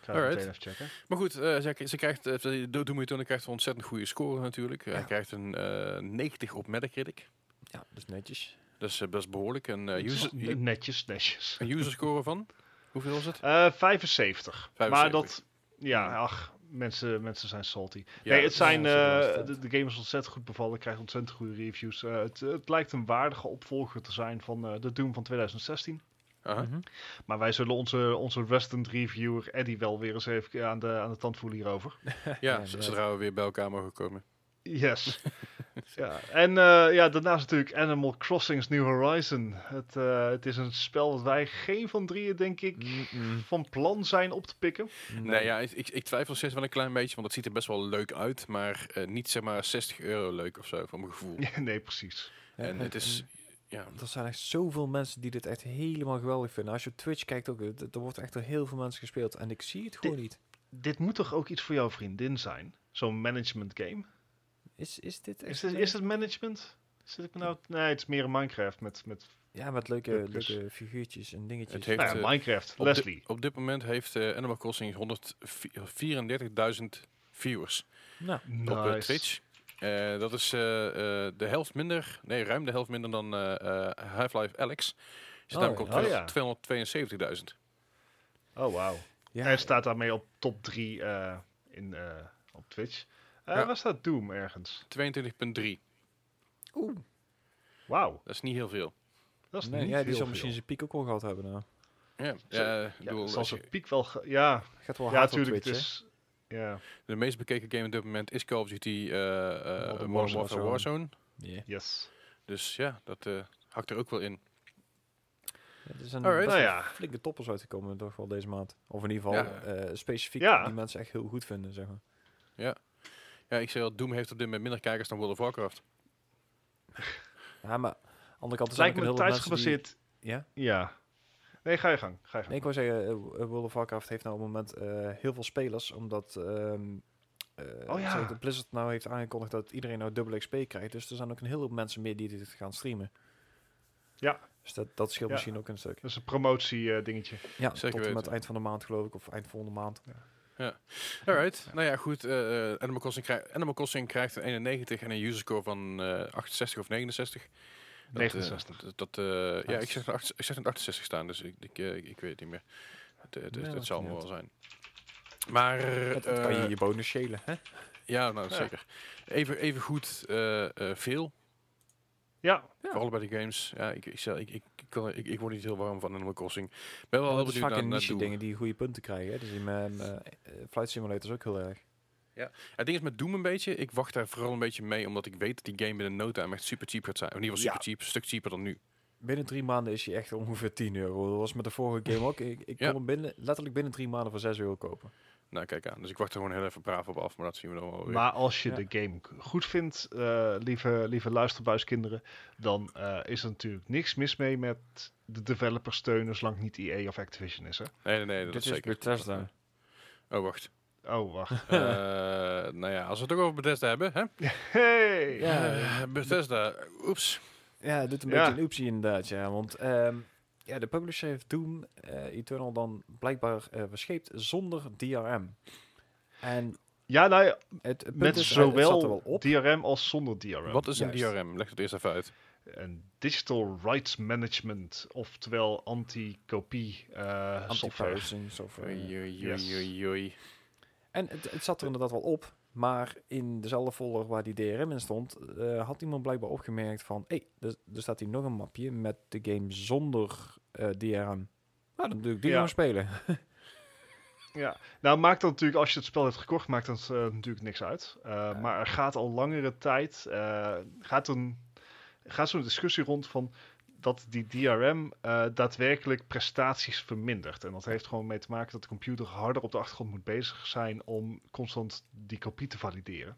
Ik ga het Alright. meteen even checken. Maar goed, eh, ze, ze krijgt, uh, Doom Eternal krijgt een ontzettend goede score natuurlijk. Hij Ja. krijgt een eh 90 op Metacritic. Ja, dat is netjes. Dat is eh, best behoorlijk. En eh, user, [LAUGHS] Netjes, netjes. een user score van? Hoeveel was het? Eh 75. Maar 75. dat, ja, ach, mensen, mensen zijn salty. Ja, nee, het zijn, ja, is eh, de, de game is ontzettend goed bevallen, krijgt ontzettend goede reviews. Eh, het, het lijkt een waardige opvolger te zijn van eh, de Doom van 2016. Aha. Mhm. Maar wij zullen onze, onze resident reviewer Eddie wel weer eens even aan de, aan de tand voelen hierover. [LAUGHS] Ja, Ja, zodra we weer bij elkaar mogen komen. Yes. [LAUGHS] ja. En eh, ja, daarnaast natuurlijk Animal Crossing's New Horizon. Het, eh, het is een spel dat wij geen van drieën, denk ik, Mm-mm. van plan zijn op te pikken. Nee, ja, ik, ik, twijfel steeds wel een klein beetje, want het ziet er best wel leuk uit. Maar eh, niet zeg maar 60 euro leuk of zo, voor mijn gevoel. [LAUGHS] Nee, precies. Ja, en het is... Ja, Er zijn echt zoveel mensen die dit echt helemaal geweldig vinden. Als je op Twitch kijkt ook, er wordt echt door heel veel mensen gespeeld. En ik zie het gewoon niet. Dit moet toch ook iets voor jouw vriendin zijn? Zo'n management game? Is, is dit echt... Is het, is het management? Zit ik me nou... Nee, het is meer een Minecraft met... met Ja, met leuke, leuke figuurtjes en dingetjes. Het heeft, nou ja, eh, Minecraft. op, Leslie. Op dit moment heeft eh, Animal Crossing 134.000 viewers Nou, op eh, Twitch. Eh, dat is eh, eh, de helft minder, nee, ruim de helft minder dan eh, eh, Half-Life Alex. Zit Oh, namelijk op oh ja. 272.000. Oh, wauw. ja, Hij staat daarmee op top 3 in, eh, op Twitch. Eh, Ja. Waar staat Doom ergens? 22.3. Oeh. Wauw, Dat is niet heel veel. dat is Nee, niet ja, die zal misschien zijn piek ook wel gehad hebben. Nou. Ja, ja, ik Ja, bedoel, zal als zijn piek wel... ge- Ja, Gaat wel ja hard op natuurlijk. Twitch, Het is, ja, de meest bekeken game op dit moment is Call of Duty eh, eh, Modern Warfare Warzone. Ja. yes. Dus ja, dat eh, hakt er ook wel in. Het is een Alright. best Nou ja. flinke toppers uitgekomen toch wel deze maand. Of in ieder geval Ja. eh, specifiek Ja. die mensen echt heel goed vinden, zeg maar. Ja, ik zei al, Doom heeft op dit moment minder kijkers dan World of Warcraft. [LAUGHS] Ja, maar aan de andere kant is lijkt me hele tijdsgebaseerd... Ja? Ja. Nee, ga je gang. Ga je gang. Nee, ik wou zeggen, eh, eh, World of Warcraft heeft nou op het moment eh, heel veel spelers, omdat ehm eh, Oh ja. zeg, de Blizzard nou heeft aangekondigd dat iedereen nou dubbel XP krijgt. Dus er zijn ook een heleboel mensen meer die dit gaan streamen. Ja. Dus dat, dat scheelt Ja. misschien ook een stuk. Dat is een promotie dingetje. Ja, Zeker tot en met weten. eind van de maand geloof ik, of eind volgende maand. Alright, nou ja, goed. eh, eh, Animal, Crossing Animal Crossing krijgt een 91 en een user score van eh 68 of 69. Dat, eh, 69. dat, dat, eh, ja, ik zeg, een acht- ik zeg een 68 staan, dus ik, ik, eh, ik weet het niet meer. Het, het, het, Nee, het maakt zal allemaal wel zijn. Maar, Dat, dat kan je eh, je bonus schelen, hè? ja, nou Ja. zeker. Even, even goed eh, eh, veel, Ja, Ja. vooral bij de games. Ja, ik, ik, zeg- ik, ik, ik, kan- ik, ik word niet heel warm van Animal Crossing. Ik ben wel heel benieuwd vaak naar, een niche dingen die goede punten krijgen. Hè? Dus die met eh, eh, Flight Simulator is ook heel erg. Het ding is met Doom een beetje, ik wacht daar vooral een beetje mee, omdat ik weet dat die game binnen no time echt super cheap gaat zijn. Of in ieder geval Ja. super cheap, een stuk cheaper dan nu. Binnen drie maanden is hij echt ongeveer 10 euro. Dat was met de vorige game ook. Ik, ik Ja. kon hem binnen, letterlijk binnen drie maanden voor 6 euro kopen. Nou, kijk aan. Dus ik wacht er gewoon heel even braaf op af, maar dat zien we dan wel weer. maar als je Ja. de game goed vindt, eh, lieve, lieve luisterbuiskinderen, dan eh, is er natuurlijk niks mis mee met de developer steunen, zolang het niet EA of Activision is. Hè? nee, nee, nee, dat Dit is is zeker. Bethesda. Oh, wacht. Oh, wacht. [LAUGHS] Eh, nou ja, als we het ook over Bethesda hebben, hè? [LAUGHS] Hey! Ja. Bethesda, oeps. Ja, het doet een Ja. beetje een oepsie inderdaad, ja. Want ehm, ja, de publisher heeft Doom eh, Eternal dan blijkbaar eh verscheept zonder DRM. En Ja, nou ja, Het, het punt met is, hij- het zat er wel zowel op. DRM als zonder DRM. Wat is een Juist. DRM? Leg het eerst even uit. Een Digital Rights Management, oftewel anti-kopie eh software. Anti-piracy software. Oei, oei, Yes. oei, oei, oei. En het, het zat er inderdaad wel op. Maar in dezelfde folder waar die DRM in stond, eh, had iemand blijkbaar opgemerkt van... Hé, hey, er, er staat hier nog een mapje met de game zonder eh, DRM. Nou, dan doe ik die Ja. gewoon spelen. [LAUGHS] Ja, nou maakt dat natuurlijk, als je het spel hebt gekocht, maakt dat eh, natuurlijk niks uit. Maar er gaat al langere tijd, gaat, een, gaat zo'n discussie rond van dat die DRM uh, daadwerkelijk prestaties vermindert. En dat heeft gewoon mee te maken dat de computer harder op de achtergrond moet bezig zijn om constant die kopie te valideren.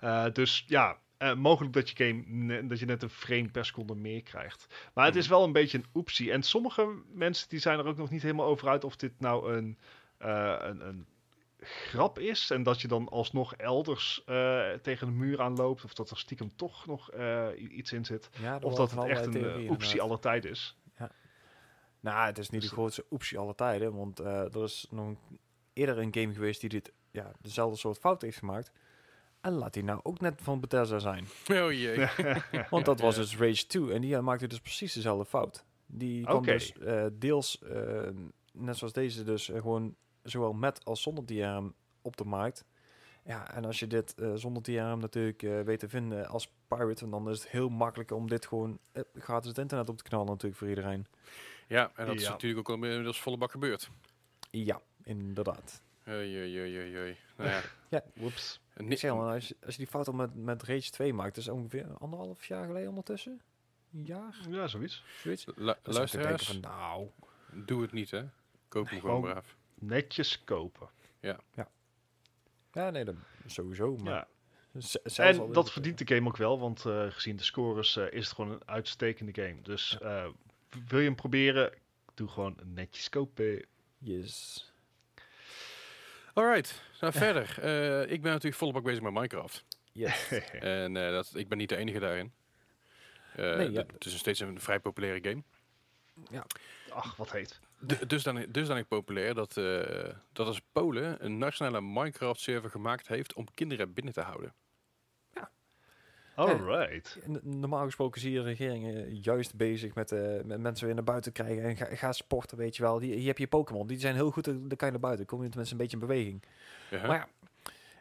Ja. dus ja, Uh, mogelijk dat je, game dat je net een frame per seconde meer krijgt. Maar het is wel een beetje een oepsie. En sommige mensen die zijn er ook nog niet helemaal over uit of dit nou een, uh, een, een, grap is. En dat je dan alsnog elders uh, tegen de muur aanloopt. Of dat er stiekem toch nog iets in zit. Ja, of dat het echt een oepsie alle tijd is. Ja. Nou, het is niet de grootste oepsie alle tijden. Want uh, er is nog eerder een game geweest die dit ja, dezelfde soort fout heeft gemaakt. En laat die nou ook net van Bethesda zijn. [LAUGHS] Oh jee. [LAUGHS] Want dat was dus Rage 2 en die maakte dus precies dezelfde fout. Die kwam okay. dus uh, deels, uh, net zoals deze dus, uh, gewoon zowel met als zonder DRM op de markt. Ja, en als je dit zonder DRM natuurlijk weet te vinden als pirate, dan is het heel makkelijk om dit gewoon gratis het internet op te knallen natuurlijk voor iedereen. Ja, en dat ja. is natuurlijk ook al inmiddels volle bak gebeurd. Ja, inderdaad. Oei, oei, oei, oei. Nou ja. [LAUGHS] ja, whoops. Ik zeg maar, als je, als je die fout al met, met Rage 2 maakt, dat is ongeveer anderhalf jaar geleden ondertussen. Een jaar? Ja, zoiets. zoiets? La luisteraars, van, nou, doe het niet hè. Koop hem gewoon braaf. Netjes kopen. Ja. Ja, ja nee, dat sowieso. Maar ja. En dat verdient de game ook wel, want uh, gezien de scores uh, is het gewoon een uitstekende game. Dus ja. uh, wil je hem proberen, doe gewoon netjes kopen. Yes. Alright, nou verder. Uh, [LAUGHS] ik ben natuurlijk volop ook bezig met Minecraft. Yes. [LAUGHS] en uh, dat, ik ben niet de enige daarin. Uh, nee, ja. Het is steeds een vrij populaire game. Ja. Ach, wat heet. Dus, dan, dus dan ik populair dat, dat als Polen een nationale Minecraft server gemaakt heeft om kinderen binnen te houden. Alright. Ja, normaal gesproken zie je regeringen juist bezig met, uh, met mensen weer naar buiten krijgen en ga, ga sporten, weet je wel. Die, hier heb je Pokémon, die zijn heel goed, dan kan je naar buiten. kom je tenminste een beetje in beweging. Uh -huh. Maar ja,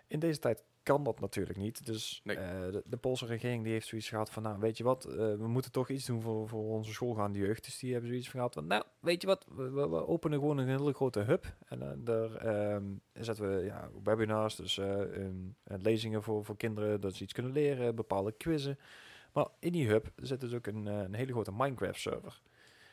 in deze tijd kan dat natuurlijk niet. Dus nee. uh, de, de, Poolse regering die heeft zoiets gehad van, nou weet je wat, uh, we moeten toch iets doen voor, voor onze schoolgaande jeugd. Dus die hebben zoiets van gehad van, nou weet je wat, we, we, we openen gewoon een hele grote hub. En uh, daar um, zetten we ja, webinars, dus um, lezingen voor, voor kinderen, dat ze iets kunnen leren, bepaalde quizzen. Maar in die hub zit dus ook een, een hele grote Minecraft server.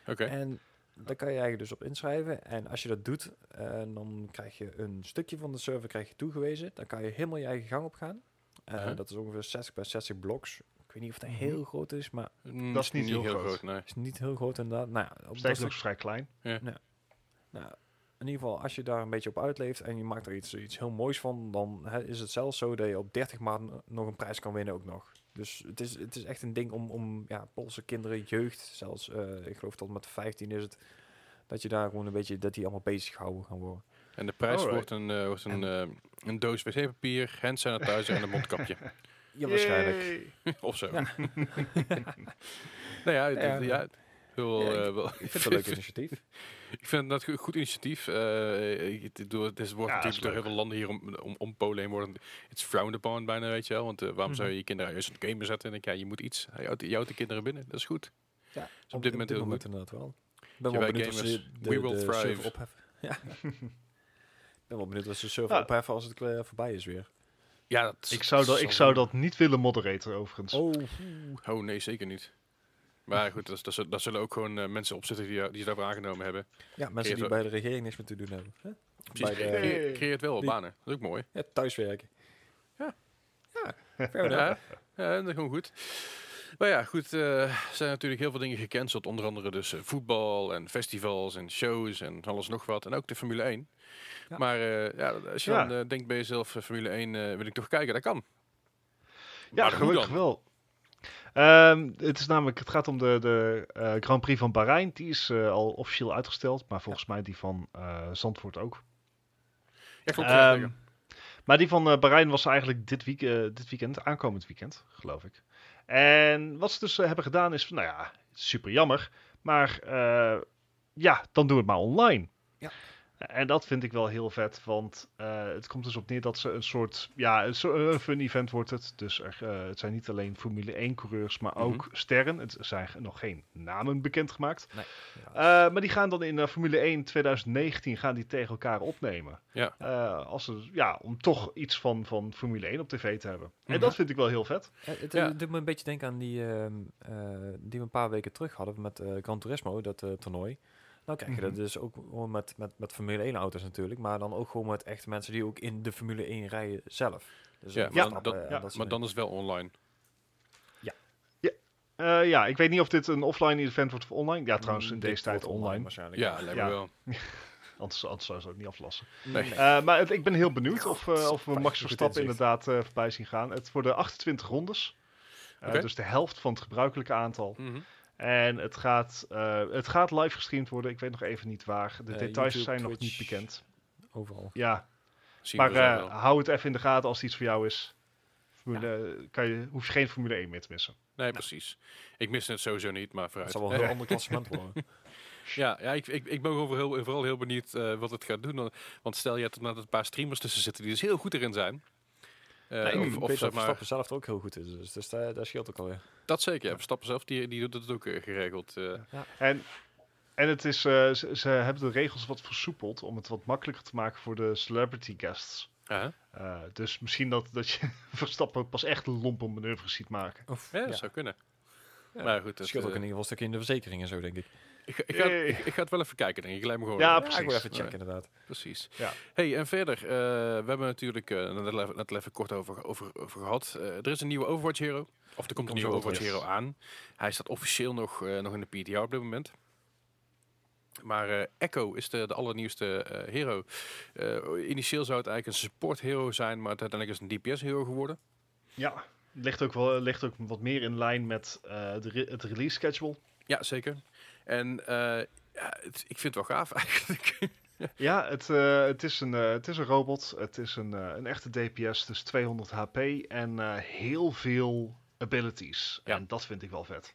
Oké. Okay. En daar kan je eigenlijk dus op inschrijven. En als je dat doet, uh, dan krijg je een stukje van de server krijg je toegewezen. Dan kan je helemaal je eigen gang op gaan. Uh, uh -huh. Dat is ongeveer 60 bij 60 bloks. Ik weet niet of dat heel groot is, maar... Mm, dat is niet, heel, heel groot. groot nee. is niet heel groot inderdaad. Nou, ja, Sterker nog vrij klein. Ja. Nou, nou, in ieder geval, als je daar een beetje op uitleeft en je maakt er iets, iets heel moois van, dan hè, is het zelfs zo dat je op 30 maanden nog een prijs kan winnen ook nog. Dus het is, het is echt een ding om, om ja, Poolse kinderen, jeugd, zelfs, uh, ik geloof tot met 15 is het, dat je daar gewoon een beetje, dat die allemaal bezig gehouden gaan worden. En de prijs Alright. wordt een, uh, wordt een, uh, een doos wc-papier, hand sanitizer en een mondkapje. [LAUGHS] Ja, waarschijnlijk. [LAUGHS] of zo. Ja. [LAUGHS] nou ja, ja, ja heel, ja, uh, wel, ik vind het een leuk initiatief. Ik vind dat een goed initiatief. Uh, het, wordt ja, natuurlijk door heel veel landen hier om, om, om Polen heen worden. It's frowned upon bijna, weet je wel. Want uh, waarom mm -hmm. zou je je kinderen juist een game zetten? En denk ja, je moet iets. Je houdt, je houdt de kinderen binnen. Dat is goed. Ja, dus op, op dit moment op heel moment goed. inderdaad wel. Ik ben wel benieuwd gamers, ze de, we will de thrive. server opheffen. [LAUGHS] Ja. Ik ben wel benieuwd als de server ja. opheffen als het uh, voorbij is weer. Ja, dat ik zou, dat, ik zou dat niet willen moderaten overigens. Oh, oh nee, zeker niet. Maar goed, dat, dat, dat zullen ook gewoon uh, mensen opzitten die, die ze daarvoor aangenomen hebben. Ja, mensen die bij de regering niks meer te doen hebben. Hè? Precies, bij de, creëert, creëert wel die, banen. Dat is ook mooi. Ja, thuiswerken. Ja. Ja, ja, ja, dat is gewoon goed. Maar ja, goed, er uh, zijn natuurlijk heel veel dingen gecanceld. Onder andere dus uh, voetbal en festivals en shows en alles nog wat. En ook de Formule 1. Ja. Maar uh, ja, als je ja. dan denkt bij jezelf, Formule 1 wil ik toch kijken, dat kan. Ja, maar gelukkig wel. Um, het is namelijk, het gaat om de, de uh, Grand Prix van Bahrein. Die is uh, al officieel uitgesteld, maar volgens ja. mij die van uh, Zandvoort ook. Ja, klopt. Um, Maar die van eh, Bahrein was eigenlijk dit, week, eh, dit weekend, aankomend weekend, geloof ik. En wat ze dus eh, hebben gedaan is, nou ja, super jammer. Maar eh, ja, dan doen we het maar online. Ja. En dat vind ik wel heel vet, want eh, het komt dus op neer dat ze een soort, ja, een, soort- een fun event wordt het. Dus er, eh, het zijn niet alleen Formule 1 coureurs, maar Mhm. ook sterren. Het zijn nog geen namen bekendgemaakt. Ja. Eh, maar die gaan dan in Formule 1 2019 gaan die tegen elkaar opnemen. Ja. Eh, als ze, ja, om toch iets van, van Formule 1 op tv te hebben. En Mhm. dat vind ik wel heel vet. Ja, het Ja. doet me een beetje denken aan die, ehm, eh, die we een paar weken terug hadden met Gran Turismo, dat toernooi. Nou krijg je dat Mhm. dus ook gewoon met, met, met Formule 1 auto's natuurlijk, maar dan ook gewoon met echte mensen die ook in de Formule 1 rijden zelf. Dus Ja, maar dat- en ja, Maar dan is het wel online. Eh, ja, ik weet niet of dit een offline event wordt of online. Ja, trouwens, in Mm, deze dit tijd online. waarschijnlijk. Ja, lijkt me Ja. wel. [LAUGHS] Anders, anders zou ze het ook niet aflassen. Nee. Eh, maar het- ik ben heel benieuwd of, eh, of we Max Verstappen inderdaad eh, voorbij zien gaan. Het worden 28 rondes. Dus de helft van het gebruikelijke aantal. Mhm. En het gaat, eh, het gaat live gestreamd worden. Ik weet nog even niet waar. De Eh, details YouTube, zijn nog Twitch. niet bekend. Overal. Ja, Zien maar eh, hou het even in de gaten als het iets voor jou is. Formule, kan je, hoef je geen Formule 1 meer te missen. Nee, precies. Ik mis het sowieso niet, maar Het vooruit. zal wel een heel [LAUGHS] ander klassement worden. [LAUGHS] Ja, ja ik, ik, ik ben gewoon heel, vooral heel benieuwd eh, wat het gaat doen. Want stel je hebt er een paar streamers tussen zitten die dus heel goed erin zijn. Eh, Nee, of, ik of weet dat zeg maar, Verstappen zelf er ook heel goed is, dus, dus daar, daar scheelt ook alweer. dat zeker. Ja. Verstappen zelf, die, die doet het ook eh, geregeld. eh. En, en het is, eh, ze, ze hebben de regels wat versoepeld om het wat makkelijker te maken voor de celebrity guests. Eh, dus misschien dat, dat je [LAUGHS] Verstappen pas echt lompe manoeuvres ziet maken. Of, ja, dat zou kunnen. Ja, Maar goed, Het dat, scheelt ook in ieder geval een stukje in de verzekering en zo, denk ik. Ik, ga- ik, ga, Eh. ik, ik ga het wel even kijken, denk ik. Ik me gewoon. Ja, precies. ik wil even checken, inderdaad. Precies. Ja. Hey, en verder, eh, we hebben natuurlijk eh, net, even, net even kort over, over, over gehad. Eh, er is een nieuwe Overwatch Hero. Of er komt een nieuwe Overwatch. Hero aan. Hij staat officieel nog, eh, nog in de PTR op dit moment. Maar eh, Echo is de, de allernieuwste eh, hero. Eh, initieel zou het eigenlijk een support hero zijn, maar uiteindelijk is het een DPS hero geworden. Ja, ligt ook, wel, ligt ook wat meer in lijn met eh, de re- het release schedule. Ja, zeker. En eh, ja, het- ik vind het wel gaaf [LAUGHS] eigenlijk. Ja, het, eh, het, is een, eh, het is een robot. Het is een, een echte DPS, dus 200 HP en heel veel abilities. Ja. En dat vind ik wel vet.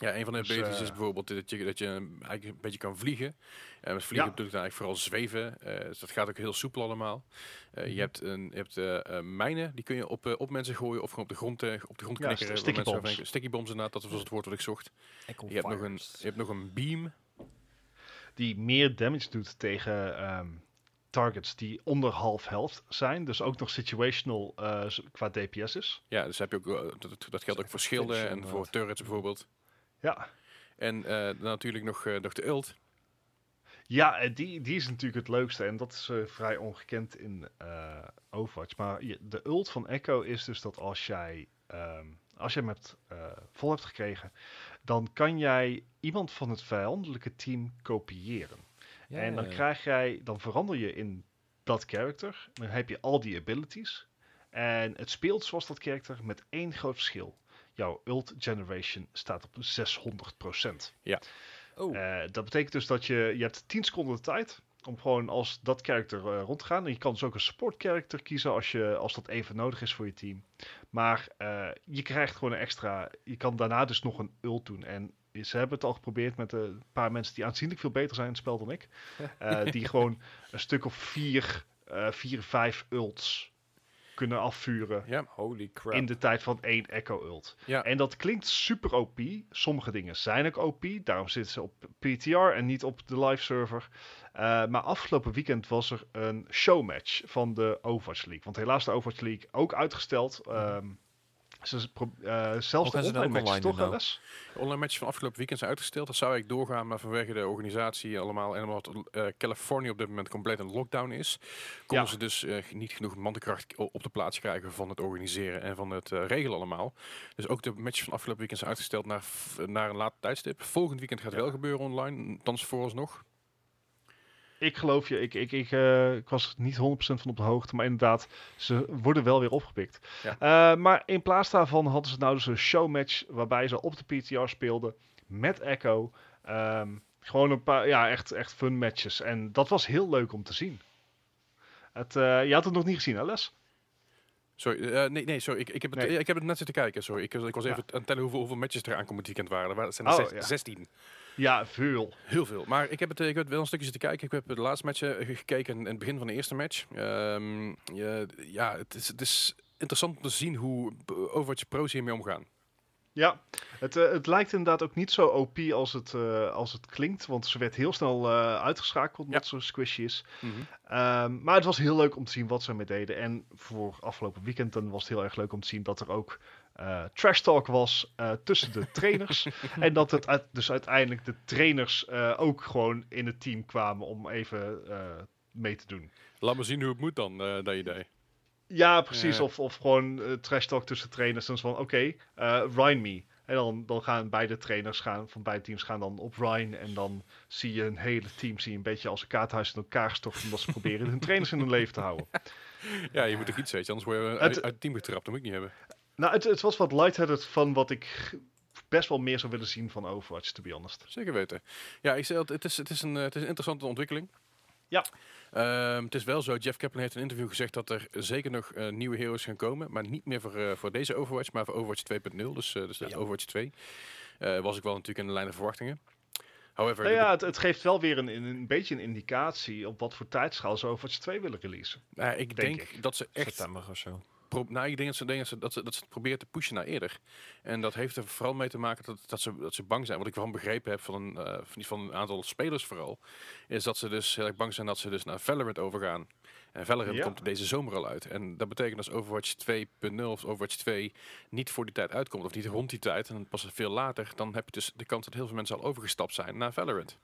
Ja, een van de Dus, abilities eh, is bijvoorbeeld dat je, dat je eigenlijk een beetje kan vliegen. En met vliegen Ja. bedoel ik dan eigenlijk vooral zweven. Eh, dus dat gaat ook heel soepel allemaal. Eh, Mhm. Je hebt, een, je hebt eh, eh, mijnen, die kun je op, eh, op mensen gooien of gewoon op de grond, eh, op de grond Ja, knikkeren. waar sticky bombs. Sticky bombs inderdaad, dat was het woord wat ik zocht. Je hebt, nog een, je hebt nog een beam. Die meer damage doet tegen ehm, targets die onder half health zijn. Dus ook nog situational eh, qua DPS is. Ja, dus heb je ook, eh, dat, dat geldt ook voor schilden en voor turrets bijvoorbeeld. Ja, En eh, natuurlijk nog, eh, nog de ult. ja en die, die is natuurlijk het leukste. En dat is eh, vrij ongekend in eh, Overwatch. Maar je- de ult van Echo is dus dat als jij, ehm, als jij hem hebt, eh, vol hebt gekregen... dan kan jij iemand van het vijandelijke team kopiëren. Ja, en dan krijg jij, dan verander je in dat character. Dan heb je al die abilities. En het speelt zoals dat character met één groot verschil. Jouw ult generation staat op 600%. Oh, Eh, dat betekent dus dat je, je hebt 10 seconden de tijd om gewoon als dat character eh, rond te gaan. En je kan dus ook een support character kiezen als, je, als dat even nodig is voor je team. Maar eh, je krijgt gewoon een extra, je kan daarna dus nog een ult doen. En ze hebben het al geprobeerd met een paar mensen die aanzienlijk veel beter zijn in het spel dan ik. [LAUGHS] Eh, die gewoon een stuk of vier, eh, vier, vijf ults kunnen afvuren Ja, holy crap. in de tijd van één Echo ult. ja. En dat klinkt super OP. Sommige dingen zijn ook OP. Daarom zitten ze op PTR en niet op de live server. Eh, maar afgelopen weekend was er een showmatch van de Overwatch League. Want helaas de Overwatch League ook uitgesteld. Ehm, ze, pro- eh, zelfs de online matches, online toch nou? De online matches van afgelopen weekend zijn uitgesteld. Dat zou ik doorgaan, maar vanwege de organisatie allemaal en omdat eh, Californië op dit moment compleet een lockdown is, konden Ja. ze dus eh, niet genoeg mankracht op de plaats krijgen van het organiseren en van het eh, regelen allemaal. Dus ook de matches van afgelopen weekend zijn uitgesteld naar, f- naar een later tijdstip. Volgend weekend gaat het Ja. wel gebeuren online, thans vooralsnog. Ik geloof je, ik, ik, ik, eh, ik was niet 100% van op de hoogte, maar inderdaad, ze worden wel weer opgepikt. Ja. Eh, maar in plaats daarvan hadden ze nou dus een showmatch waarbij ze op de PTR speelden met Echo. Ehm, gewoon een paar, ja, echt, echt fun matches. En dat was heel leuk om te zien. Het, eh, je had het nog niet gezien, hè Les? Sorry, nee, nee, sorry. Ik, ik, heb het, Nee. ik heb het net zitten kijken. Sorry, ik, ik was even aan het tellen hoeveel, hoeveel matches er aankomend weekend waren. Er zijn er Oh, zes- ja. 16. Ja, veel. Heel veel. Maar ik heb, het, ik heb wel een stukje zitten kijken. Ik heb de laatste match eh, ge- gekeken en het begin van de eerste match. Ehm, ja, ja het, is, het is interessant om te zien hoe eh, Overwatch Pro's hiermee omgaan. Ja, het, eh, het lijkt inderdaad ook niet zo OP als het, eh, als het klinkt. Want ze werd heel snel eh, uitgeschakeld omdat ze squishy is. Ehm, maar het was heel leuk om te zien wat ze mee deden. En voor afgelopen weekend dan was het heel erg leuk om te zien dat er ook eh, trash talk was eh, tussen de trainers. [LAUGHS] en dat het uit- dus uiteindelijk de trainers eh, ook gewoon in het team kwamen om even eh, mee te doen. Laat me zien hoe het moet dan, eh, dat idee. Ja, precies. Ja. Of, of gewoon trash talk tussen trainers. Is van, oké, eh Ryan me. En dan, dan gaan beide trainers gaan, van beide teams gaan dan op Ryan. En dan zie je een hele team zie je een beetje als een kaarthuis in elkaar gestort. Omdat ze proberen hun trainers in hun leven te houden. [LAUGHS] Ja, je moet toch iets weten, anders word je uit het team getrapt. Dat moet ik niet hebben. Nou, het, het was wat lightheaded van wat ik best wel meer zou willen zien van Overwatch, to be honest. Zeker weten. Ja, ik zei al, het is, het is, een, het is een interessante ontwikkeling. Ja. Ehm, het is wel zo, Jeff Kaplan heeft in een interview gezegd dat er zeker nog eh, nieuwe heroes gaan komen. Maar niet meer voor, eh, voor deze Overwatch, maar voor Overwatch 2.0. Dus, eh dus Ja. Overwatch 2. Eh, was ik wel natuurlijk in de lijn der verwachtingen. However, Nou ja, het, het geeft wel weer een, een, beetje een indicatie op wat voor tijdschaal ze Overwatch 2 willen releasen. nou, ik denk denk, ik. dat ze echt September of zo. Pro- nou, ik denk dat ze, denk dat ze, dat ze, dat ze het proberen te pushen naar eerder. En dat heeft er vooral mee te maken dat, dat, ze, dat ze bang zijn. Wat ik van begrepen heb van een, eh, van, van een aantal spelers vooral, is dat ze dus heel erg bang zijn dat ze dus naar Valorant overgaan. En Valorant Ja. komt deze zomer al uit. En dat betekent als Overwatch 2.0 of Overwatch 2 niet voor die tijd uitkomt, of niet rond die tijd, en pas veel later, dan heb je dus de kans dat heel veel mensen al overgestapt zijn naar Valorant.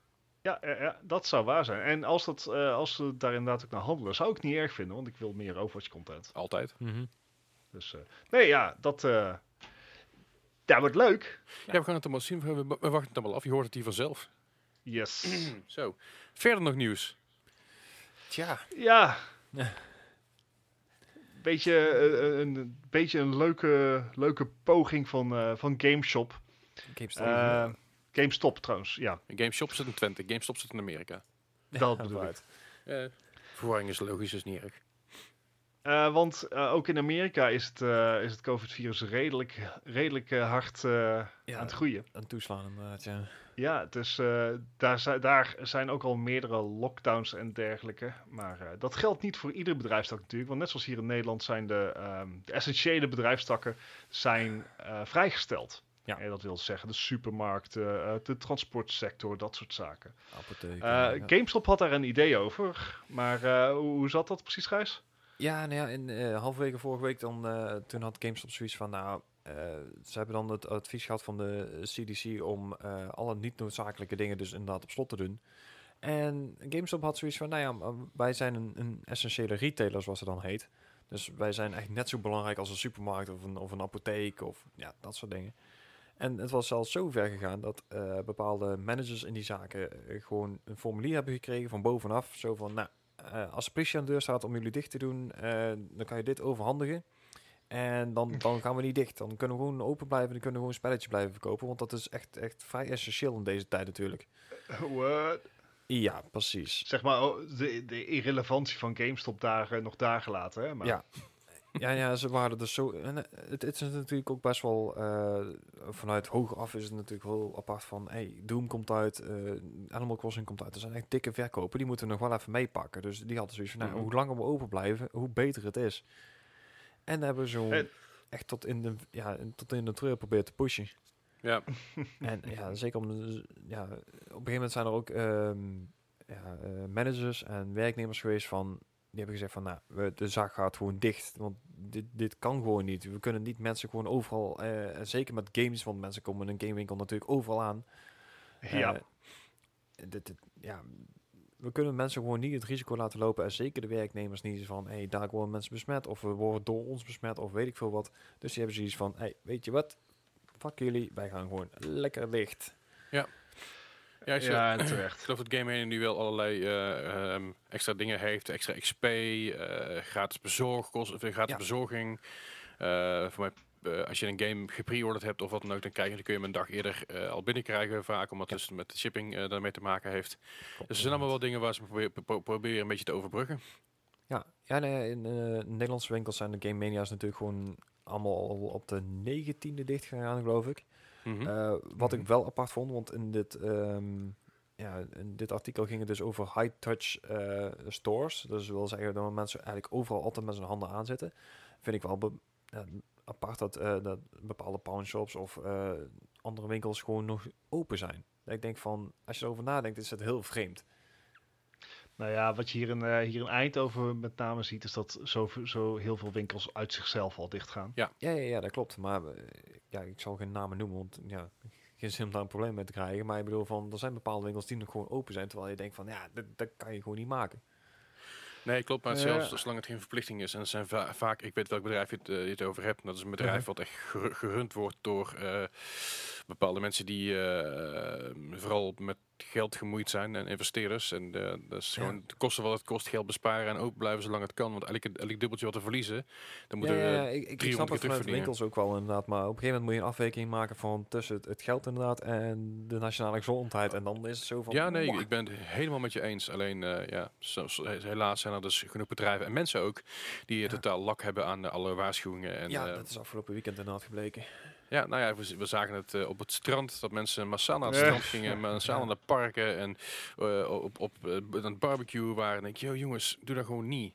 Ja, ja, dat zou waar zijn. En als, dat, eh, als ze daar inderdaad ook naar handelen, zou ik niet erg vinden, want ik wil meer Overwatch content. Altijd. Dus eh, nee, ja, dat eh ja, wordt leuk. Ja, we gaan het allemaal zien. We, we wachten het allemaal af. Je hoort het hier vanzelf. Yes. [CLEARS THROAT] Zo. Verder nog nieuws. Tja. ja. Ja. Beetje, eh, een, beetje een leuke, leuke poging van, eh van GameShop. GameStop. GameStop trouwens, ja. GameShop zit in Twente, GameStop zit in Amerika. dat bedoel ik. Eh verwarring is logisch, is niet erg. Eh, want eh, ook in Amerika is het, eh, is het COVID-virus redelijk, redelijk hard eh, Ja. aan het groeien. Aan toeslaan inderdaad, ja. Ja, dus eh, daar, zijn, daar zijn ook al meerdere lockdowns en dergelijke. Maar eh, dat geldt niet voor iedere bedrijfstak natuurlijk. Want net zoals hier in Nederland zijn de, ehm, de essentiële bedrijfstakken zijn, eh, vrijgesteld. Ja. En dat wil zeggen de supermarkten, eh, de transportsector, dat soort zaken. Apotheek. Eh, ja. GameStop had daar een idee over. Maar eh, hoe, hoe zat dat precies, Gijs? Ja, nou ja, in eh halverwege vorige week dan, eh, toen had GameStop zoiets van, nou, eh, ze hebben dan het advies gehad van de CDC om eh, alle niet noodzakelijke dingen dus inderdaad op slot te doen. En GameStop had zoiets van, nou ja, wij zijn een, een essentiële retailer, zoals het dan heet. Dus wij zijn echt net zo belangrijk als een supermarkt of een, of een apotheek of ja, dat soort dingen. En het was zelfs zo ver gegaan dat eh, bepaalde managers in die zaken eh, gewoon een formulier hebben gekregen van bovenaf. Zo van, nou, eh, als de politie aan de deur staat om jullie dicht te doen, dan kan je dit overhandigen. En dan, dan gaan we niet dicht. Dan kunnen we gewoon open blijven. Dan kunnen we gewoon spelletjes blijven verkopen. Want dat is echt, echt vrij essentieel in deze tijd natuurlijk. [LAUGHS] What? Ja, precies. Zeg maar oh, de, de irrelevantie van GameStop daar eh, nog daar gelaten. Hè? Maar, Ja. Ja, ja, ze waren dus zo. En, eh, het, het is natuurlijk ook best wel. eh, vanuit hoog af is het natuurlijk heel apart van. Hey, Doom komt uit. eh, Animal Crossing komt uit. Er zijn echt dikke verkopen. Die moeten we nog wel even meepakken. Dus die hadden zoiets van. Nou, Mhm. hoe langer we open blijven, hoe beter het is. En hebben zo. Echt tot in de. Ja, tot in de treur geprobeerd te pushen. Ja, [LAUGHS] En ja, zeker om. Ja, op een gegeven moment zijn er ook ehm, ja, managers en werknemers geweest van. Die hebben gezegd van, nou, de zaak gaat gewoon dicht. Want dit, dit kan gewoon niet. We kunnen niet mensen gewoon overal, en zeker met games, want mensen komen in een gamewinkel natuurlijk overal aan. ja. Eh, dit, dit- ja, we kunnen mensen gewoon niet het risico laten lopen. En zeker de werknemers niet van, hey, daar worden mensen besmet. Of we worden door ons besmet, of weet ik veel wat. Dus die hebben zoiets van, hey, weet je wat? Fuck jullie, wij gaan gewoon lekker dicht. ja, ik, ja, ik en terecht. geloof dat Game nu wel allerlei eh, ehm, extra dingen heeft. Extra XP, eh, gratis bezorgkost, of eh, gratis Ja. bezorging. Eh, voor mij, eh, als je een game gepreorderd hebt of wat dan ook, dan, krijg je, dan kun je hem een dag eerder eh, al binnenkrijgen vaak. Omdat het dus met de shipping eh, daarmee te maken heeft. Dus er zijn allemaal wel dingen waar ze proberen, pro- proberen een beetje te overbruggen. Ja, ja nee, in eh, Nederlandse winkels zijn de Game Mania's natuurlijk gewoon allemaal al op de negentiende dicht gegaan, geloof ik. Mhm. Eh, wat Mhm. ik wel apart vond, want in dit, ehm, ja, in dit artikel ging het dus over high-touch eh, stores. Dus wil zeggen dat mensen eigenlijk overal altijd met zijn handen aanzitten. Vind ik wel ja, apart dat, eh, dat bepaalde pawnshops of andere winkels gewoon nog open zijn. Dat ik denk van, als je erover nadenkt, is het heel vreemd. Nou ja, wat je hier in, eh, hier in Eindhoven met name ziet, is dat zo, zo heel veel winkels uit zichzelf al dicht gaan. Ja, ja, ja dat klopt. Maar eh, ja, ik zal geen namen noemen, want ja, geen zin om daar een probleem mee te krijgen. Maar ik bedoel, van, er zijn bepaalde winkels die nog gewoon open zijn, terwijl je denkt van, ja, dat, dat kan je gewoon niet maken. Nee, klopt. Maar Ja. zelfs zolang het geen verplichting is. En het zijn va- vaak, ik weet welk bedrijf je het, eh, je het over hebt. en Dat is een bedrijf Mhm. wat echt geru- gerund wordt door eh, bepaalde mensen die eh, vooral met geld gemoeid zijn en investeerders. En eh, dat is gewoon de kosten wat het kost, geld besparen en ook blijven zolang het kan. Want elk dubbeltje wat we verliezen, dan moeten ja, we... ik, ik, ik 300 snap het vanuit winkels ook wel inderdaad. Maar op een gegeven moment moet je een afweging maken van tussen het, geld inderdaad en de nationale gezondheid. En dan is het zo van... Ja, nee, ik ben het helemaal met je eens. Alleen, eh, ja, helaas zijn er dus genoeg bedrijven en mensen ook die totaal lak hebben aan alle waarschuwingen. En, ja, dat is afgelopen weekend inderdaad gebleken. Ja, nou ja, we, we zagen het eh, op het strand, dat mensen massaal naar het Ja. strand gingen, massaal Ja. naar de parken en eh, op, op eh, aan het barbecue waren. En denk je, "Yo, jongens, doe dat gewoon niet.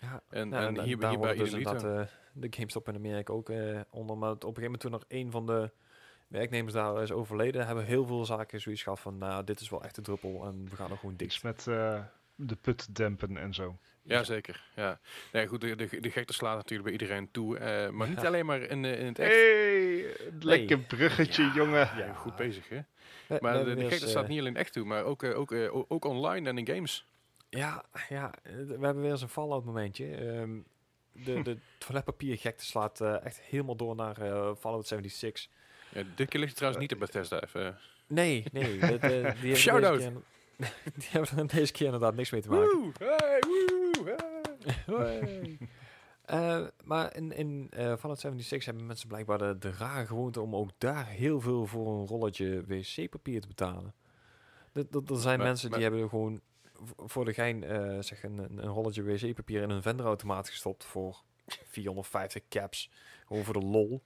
Ja, En, Nou, en, hier, daar hier bij dus eh, de GameStop in Amerika ook eh, onder. Maar het- op een gegeven moment toen er een van de werknemers daar is overleden, hebben heel veel zaken zoiets gehad van, nou, dit is wel echt de druppel en we gaan er gewoon dicht. met eh, de put dempen en zo. Ja, zeker. Ja. Nee, goed, de, de, de gekte slaat natuurlijk bij iedereen toe. eh, maar niet Ja. alleen maar in, eh, in het echt. Hey, lekker bruggetje, jongen. Ja, goed bezig, hè? Maar de, gekte eens, slaat eh, niet alleen echt toe, maar ook, ook, ook online en in games. Ja, ja, we hebben weer eens een Fallout momentje. Ehm, de, de [LAUGHS] toiletpapiergekte slaat eh, echt helemaal door naar eh, Fallout 76. Ja, dit keer ligt het trouwens niet op Bethesda. Even. Nee, nee. de- de- die [LAUGHS] Shout-out. [LAUGHS] Die hebben er deze keer inderdaad niks mee te maken. Woe! Hey, woe! Hey. Eh, maar in, in eh Fallout 76 hebben mensen blijkbaar de, de rare gewoonte om ook daar heel veel voor een rolletje wc-papier te betalen. Er- zijn Maar- mensen maar- die hebben gewoon voor de gein eh, zeg een, een een rolletje wc-papier in een venderautomaat gestopt voor 450 caps. Gewoon voor de lol.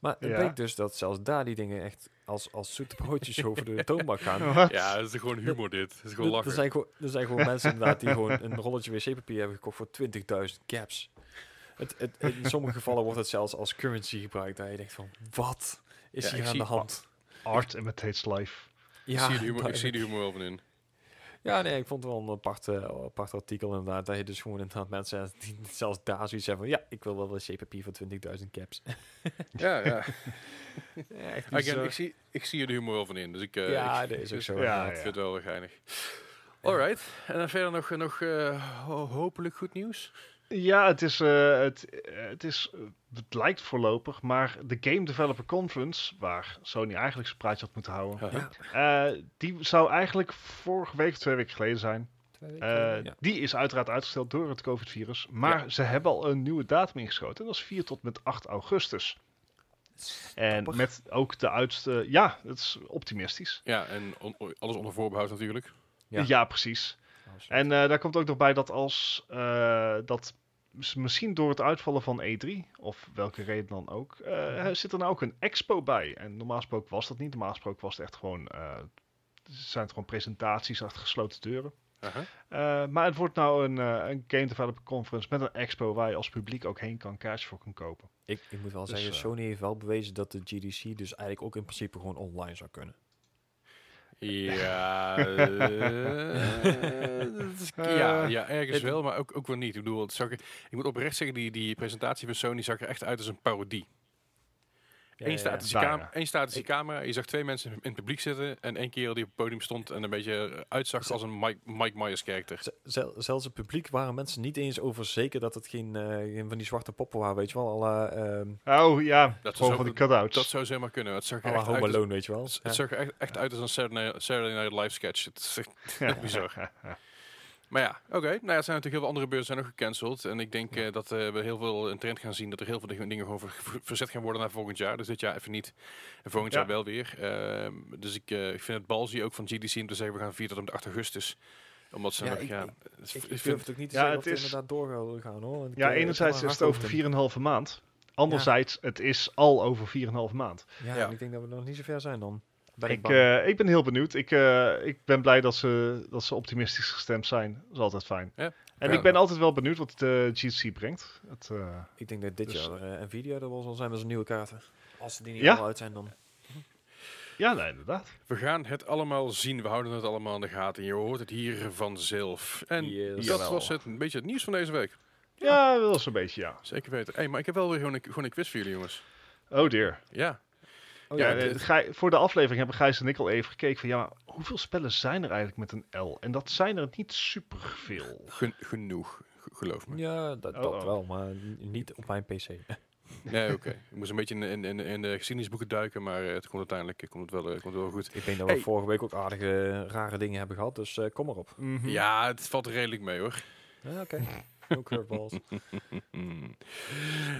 Maar het Ja. bleek dus dat zelfs daar die dingen echt als, als zoete broodjes [LAUGHS] over de toonbank gaan. Ja, het is gewoon humor dit. Het is gewoon Er- Er lachen. zijn, gewoon, er zijn gewoon [LAUGHS] mensen inderdaad die gewoon een rolletje wc-papier hebben gekocht voor 20.000 caps. Het, het, in sommige gevallen wordt het zelfs als currency gebruikt. Dat je denkt van, wat is Ja, hier aan de hand? Art imitates life. ik, zie de humor, ik zie de humor wel van in. Ja, nee, ik vond het wel een apart, eh, apart artikel inderdaad. Dat je dus gewoon inderdaad mensen die [LAUGHS] zelfs daar zoiets hebben van... Ja, ik wil wel wc-papier voor 20.000 caps. [LAUGHS] Ja, ja. [LAUGHS] ja, echt Again, bizar. ik, zie, ik zie er de humor wel van in. Dus ik, eh, ja, ik, dat is ook dus zo. Ja, ik vind het wel geinig. Alright. En dan verder nog, nog eh, ho- hopelijk goed nieuws. Ja, het is, eh, het, eh, het is, eh, het lijkt voorlopig, maar de Game Developer Conference, waar Sony eigenlijk zijn praatje had moeten houden, Ja. eh, die zou eigenlijk vorige week of twee weken geleden zijn. Twee weken, Eh, ja. Die is uiteraard uitgesteld door het COVID-virus, maar ze hebben al een nieuwe datum ingeschoten. En dat is 4 tot met 8 augustus. En met ook de uitste, ja, het is optimistisch. Ja, en on- alles onder voorbehoud natuurlijk. Ja. Ja, precies. Absoluut. En eh, daar komt ook nog bij dat als eh, dat misschien door het uitvallen van E3, of welke reden dan ook, eh, zit er nou ook een expo bij. En normaal gesproken was dat niet. Normaal gesproken was het echt gewoon, eh, zijn het gewoon presentaties achter gesloten deuren. Eh, maar het wordt nou een, een Game Developer Conference met een expo waar je als publiek ook heen kan, kaartjes voor kan kopen. Ik, ik moet wel Dus, zeggen, Sony heeft wel bewezen dat de GDC dus eigenlijk ook in principe gewoon online zou kunnen. Ja, eh, dat is- ja, ja, ergens wel, maar ook, ook wel niet. Ik bedoel, er, ik moet oprecht zeggen, die, die presentatie van Sony zag er echt uit als een parodie. Eén ja, statische, cam- ja. één statische Ik- camera, je zag twee mensen in het publiek zitten en één kerel die op het podium stond en een beetje uitzag als een Mike, Mike Myers karakter. Zelfs het publiek waren mensen niet eens over zeker dat het geen, eh, geen van die zwarte poppen waren, weet je wel. Alle, ehm Oh ja, Dat is gewoon van de cutouts. Dat zou zomaar kunnen. Het zag er echt Home Alone, weet je wel. het zag er echt, echt uit als een Saturday, Saturday Night Live sketch. Het is echt echt bizar. [LAUGHS] Maar ja, oké. Nou ja, er zijn natuurlijk heel veel andere beurzen zijn nog gecanceld. En ik denk eh, dat eh, we heel veel een trend gaan zien dat er heel veel dingen gewoon ver- ver- verzet gaan worden naar volgend jaar. Dus dit jaar even niet. En volgend Ja. jaar wel weer. Ehm, dus ik, eh, ik vind het balzie ook van GDC om te zeggen we gaan 4 tot en met 8 augustus Omdat ze Ja, nog, ik- ja, ik- het is- Ik, durf het ook niet te Ja, zeggen het of het is- inderdaad door wil gaan hoor. Want Ja, enerzijds er is het over hard 4,5 maand. Anderzijds, het is al over 4,5 maand. Ja, Ja. en ik denk dat we nog niet zo ver zijn dan. Ben ik, Ik, eh, ik ben heel benieuwd. Ik, eh, ik ben blij dat ze, dat ze optimistisch gestemd zijn. Dat is altijd fijn. Ja. En Ja. ik ben altijd wel benieuwd wat de GC brengt. Het, eh, ik denk dat dit dus- jaar eh, Nvidia er wel zal zijn met zijn nieuwe kaarten. Als ze die niet Ja? al uit zijn dan. ja, nee, inderdaad. We gaan het allemaal zien. We houden het allemaal in de gaten. Je hoort het hier vanzelf. En Yes. dat was het, een beetje het nieuws van deze week. Ja, wel zo'n beetje, ja. Zeker weten. Hey, maar ik heb wel weer gewoon een, gewoon een quiz voor jullie, jongens. Oh dear. Ja. Oh, ja, ja, eh, dit- Gij- voor de aflevering hebben Gijs en ik al even gekeken van... Ja, maar hoeveel spellen zijn er eigenlijk met een L? En dat zijn er niet superveel. Gen- genoeg, geloof me. ja dat, Oh, dat oh. wel, maar niet op mijn PC. [LAUGHS] Nee, oké. Ik moest een beetje in, in, in, in de geschiedenisboeken duiken, maar eh, het komt uiteindelijk komt het wel, eh, komt het wel goed. ik denk dat Hey. we vorige week ook aardige eh, rare dingen hebben gehad, dus eh, kom erop. Ja, het valt redelijk mee hoor. Ja, Oké, [LAUGHS] [LAUGHS] no curveballs.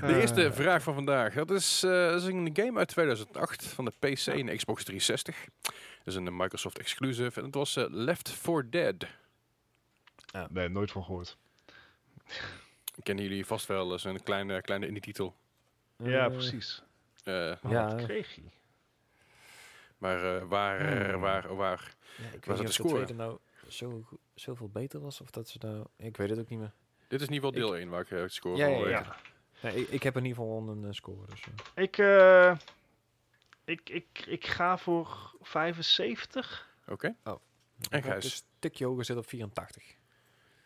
De eerste Eh. vraag van vandaag. Dat is, eh, dat is een game uit 2008 van de PC en de Xbox 360. Dat is een Microsoft exclusive en het was eh, Left 4 Dead. Nee, nooit van gehoord. Kennen jullie vast wel, dat is een kleine, kleine indie titel. Ja, Eh, precies. Eh, Oh, ja. wat kreeg hij? maar eh, waar, eh, Hmm. waar, waar? Ja, ik Was het weet niet de of de score? tweede nou zo, zoveel beter was, of dat ze nou... Ik weet het ook niet meer. Dit is in ieder geval deel 1 waar ik eh, het score Ja, van ja. Nee, ik, ik heb in ieder geval een eh, score, dus... eh. Ik, eh, ik, ik, ik ga voor 75. Oké, Ik en Gijs? Een stukje hoger zit op 84.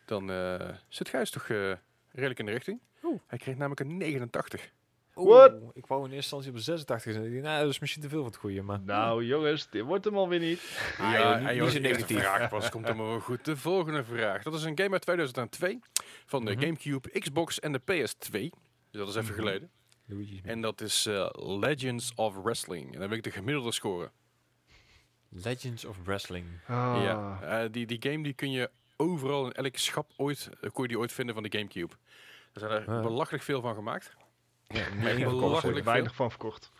Dan eh, zit Gijs toch eh, redelijk in de richting. Oeh. Hij kreeg namelijk een 89. What? Ik wou in eerste instantie op 86 zijn. Nou, dat is misschien te veel van het goede, maar... Nou, jongens, dit wordt hem alweer niet. Ah, ja, joh, niet- en niet joh, negatief. vraag [LAUGHS] pas komt helemaal wel goed. De volgende vraag. Dat is een game uit 2002 van de Mhm. Gamecube, Xbox en de PS2. Dus dat is even Mhm. geleden. Luigi's En dat is eh, Legends of Wrestling. En dan wil ik de gemiddelde score. Legends of Wrestling. Ah. Ja, eh, die, die game die kun je overal in elk schap ooit, kon je die ooit vinden van de Gamecube. Er zijn er Ah. belachelijk veel van gemaakt. Ja, [LAUGHS] ik. Er weinig van verkocht.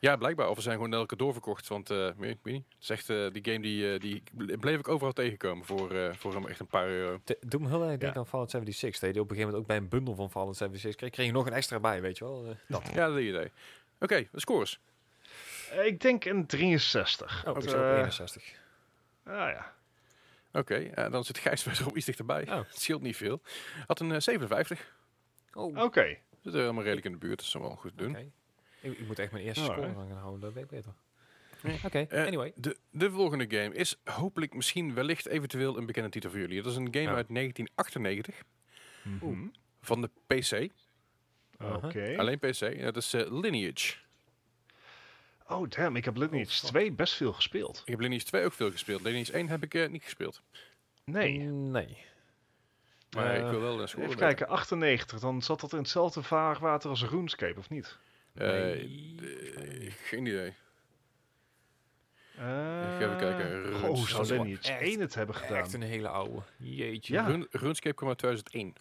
Ja, blijkbaar. Of we zijn gewoon elke doorverkocht. Want eh, weet, weet niet. Het is echt, eh, die game die, eh, die ble- bleef ik overal tegenkomen voor, eh, voor hem echt een paar euro. Doe me heel erg denken Ja. aan Fallout 76. Dat je op een gegeven moment ook bij een bundel van Fallout 76 kreeg, kreeg je nog een extra bij, weet je wel. [LAUGHS] Dat. Ja, dat idee. Oké, de scores. Ik denk een 63. Oh, Dat, ik zou op eh, 61. ah, ja. Oké, dan zit Gijs wederom [LAUGHS] iets dichterbij. Oh. Het scheelt niet veel. Had een eh, 57. Oh, Oké. Zit er helemaal redelijk in de buurt. Dat is wel goed te doen. oké. Ik, ik moet echt mijn eerste score aan gaan houden, dat weet ik beter. Oké, Eh, anyway. De, de volgende game is hopelijk misschien wellicht eventueel een bekende titel voor jullie. Dat is een game Ja. uit 1998 Mhm. van de PC. Oké. Alleen PC. Dat is eh, Lineage. Oh, damn. Ik heb Lineage fuck. 2 best veel gespeeld. Ik heb Lineage 2 ook veel gespeeld. Lineage 1 heb ik eh, niet gespeeld. Nee. Nee. Maar Eh, ik wil wel een score Even weten. kijken, 98. Dan zat dat in hetzelfde vaarwater als RuneScape, of niet? Eh, Nee. eh, geen idee. Eh, even kijken. hoe Dat zou Lineage echt- 1 het hebben gedaan? Echt een hele oude. Jeetje. Ja. Run, RuneScape kwam uit 2001.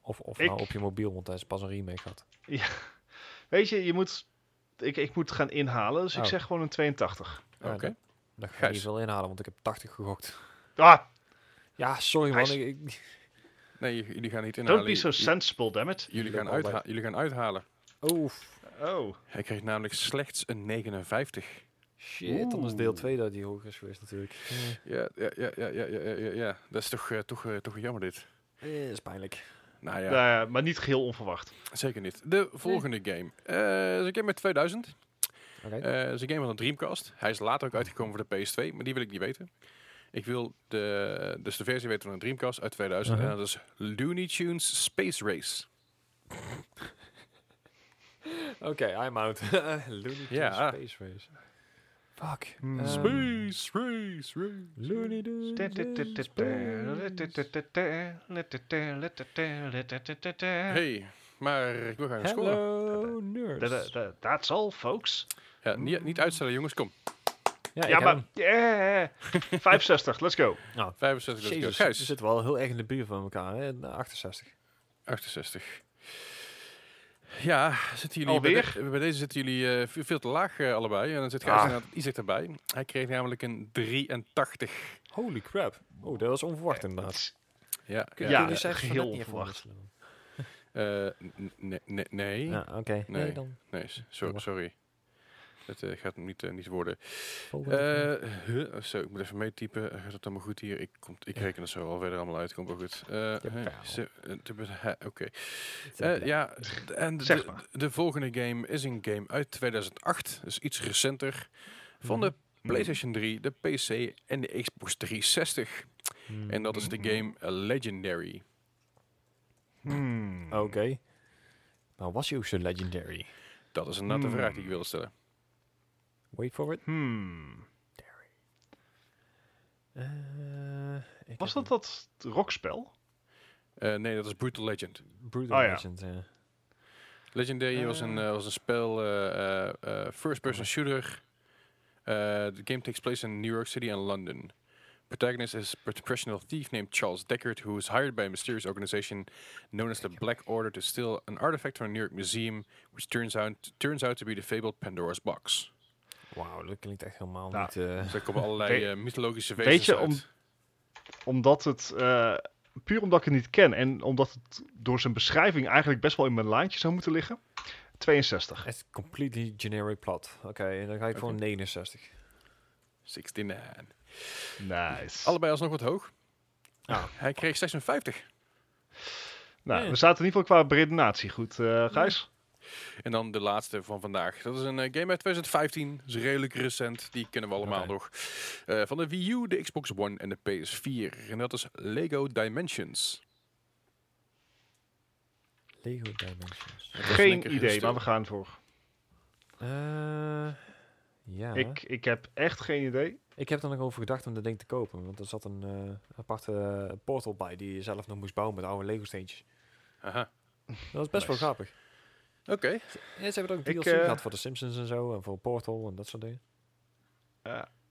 Of, of Ik- nou op je mobiel, want hij is pas een remake gehad. Weet je, je moet... Ik, ik moet gaan inhalen, dus ik Oh. zeg gewoon een 82. Ja, Oké. Dat- ga ik Gijs. niet veel inhalen, want ik heb 80 gegokt. Ah, Ja, sorry man. Ik, ik- Nee, jullie gaan niet inhalen. don't be so sensible, dammit. jullie, Dat gaan uitha- jullie gaan uithalen. Oef. Oh. Hij kreeg namelijk slechts een 59. Shit, dan is deel Oeh. 2 dat die hoger is geweest natuurlijk. Ja, ja, ja, ja, ja, ja, ja, ja. Dat is toch, eh, toch, eh, toch jammer dit. Eh, is pijnlijk. Nou ja, Nou ja, maar niet geheel onverwacht. zeker niet. De volgende game. Eh is een game uit 2000. Eh is een game van de Dreamcast. Hij is later ook uitgekomen voor de PS2, maar die wil ik niet weten. Ik wil de, dus de versie weten van een Dreamcast uit 2000. Uh-huh. En dat is Looney Tunes Space Race. Oké, I'm out. Looney Tunes Ja. Space Race. Fuck. Hmm. Ehm, Space Race, race. Looney Tunes Hey, maar ik wil graag een score. Hello, nerds. That's all, folks. Ja, niet, niet uitstellen jongens, kom. Ja, ik Ja, maar... Yeah. 65, let's go. [LAUGHS] Nou, 65, let's go. Jezus, Gijs, we zitten wel heel erg in de buurt van elkaar. Hè? 68. 68. Ja, zitten jullie Alweer? Bij, de- bij deze zitten jullie eh, veel, veel te laag eh, allebei. En dan zit Gijs Ah. inderdaad iets dichterbij. Hij kreeg namelijk een 83. Holy crap. Oh, dat was onverwacht inderdaad. Ja, ja. Ja, niet even onverwacht. Eh, n- nee, nee, nee. Ja, oké. Nee. Nee. dan. Nee, sorry. sorry. Het eh, gaat niet, eh, niet worden. Eh, huh, zo, ik moet even meetypen. Gaat het allemaal goed hier? Ik, komt, ik reken het zo al verder allemaal uit. Komt wel goed. Oké. ja, [LAUGHS] en de, Zeg de, maar. de volgende game is een game uit 2008. Dus iets recenter. Van Mhm. de PlayStation 3, de PC en de Xbox 360. Hmm. En dat is de Mhm. game Legendary. Hmm. Oké. Nou, was hij ook zo legendary? Dat is de Hmm. vraag die ik wilde stellen. Wait for it. Hmm. Eh, ik Was dat dat rockspel? Eh, nee, dat is Brutal Legend. een Brutal Oh ja. Legend, ja. Legendary was, een, Eh. was een spel, eh, eh, eh, first-person shooter. Uh, the game takes place in New York City and London. Protagonist is a professional thief named Charles Deckard, who is hired by a mysterious organization known as the Black Order to steal an artifact from a New York museum, which turns out turns out to be the fabled Pandora's box. Wauw, dat klinkt echt helemaal Nou, niet... Dus er komen allerlei eh, mythologische weet wezens je, uit. om- Omdat het... eh, puur omdat ik het niet ken en omdat het door zijn beschrijving eigenlijk best wel in mijn lijntje zou moeten liggen. 62. echt completely generic plat. Oké, en dan ga ik voor Oké. een 69. 69. Nice. Allebei alsnog wat hoog. Ah. Hij kreeg 56. nou, we zaten in ieder geval qua redenatie goed, eh Gijs. En dan de laatste van vandaag. Dat is een eh, game uit 2015. Dat is redelijk recent. Die kennen we allemaal nog. Eh, van de Wii U, de Xbox One en de PS4. En dat is Lego Dimensions. Lego Dimensions. Geen idee, stil. maar we gaan voor. Eh, ja. Ik, ik heb echt geen idee. Ik heb er nog over gedacht om dat ding te kopen. Want er zat een eh, aparte eh, portal bij die je zelf nog moest bouwen met oude Lego steentjes. Aha. Dat was best wel grappig. Oké. Ja, ze hebben ook DLC eh, gehad voor de Simpsons en zo. En voor Portal en dat soort dingen.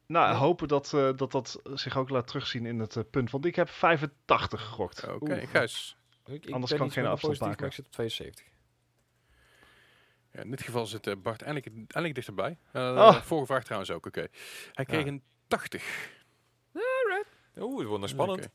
Nou, Ja. hopen dat, eh, dat dat zich ook laat terugzien in het punt. Want ik heb 85 gegokt. Oké. Ik, Anders kan ik geen afstand maken. Maar ik zit op 72. Ja, in dit geval zit eh, Bart eindelijk, eindelijk dichterbij. Eh Oh. Vorige vraag trouwens ook, oké. Hij kreeg Ja. een 80. Oeh, het wordt nog spannend.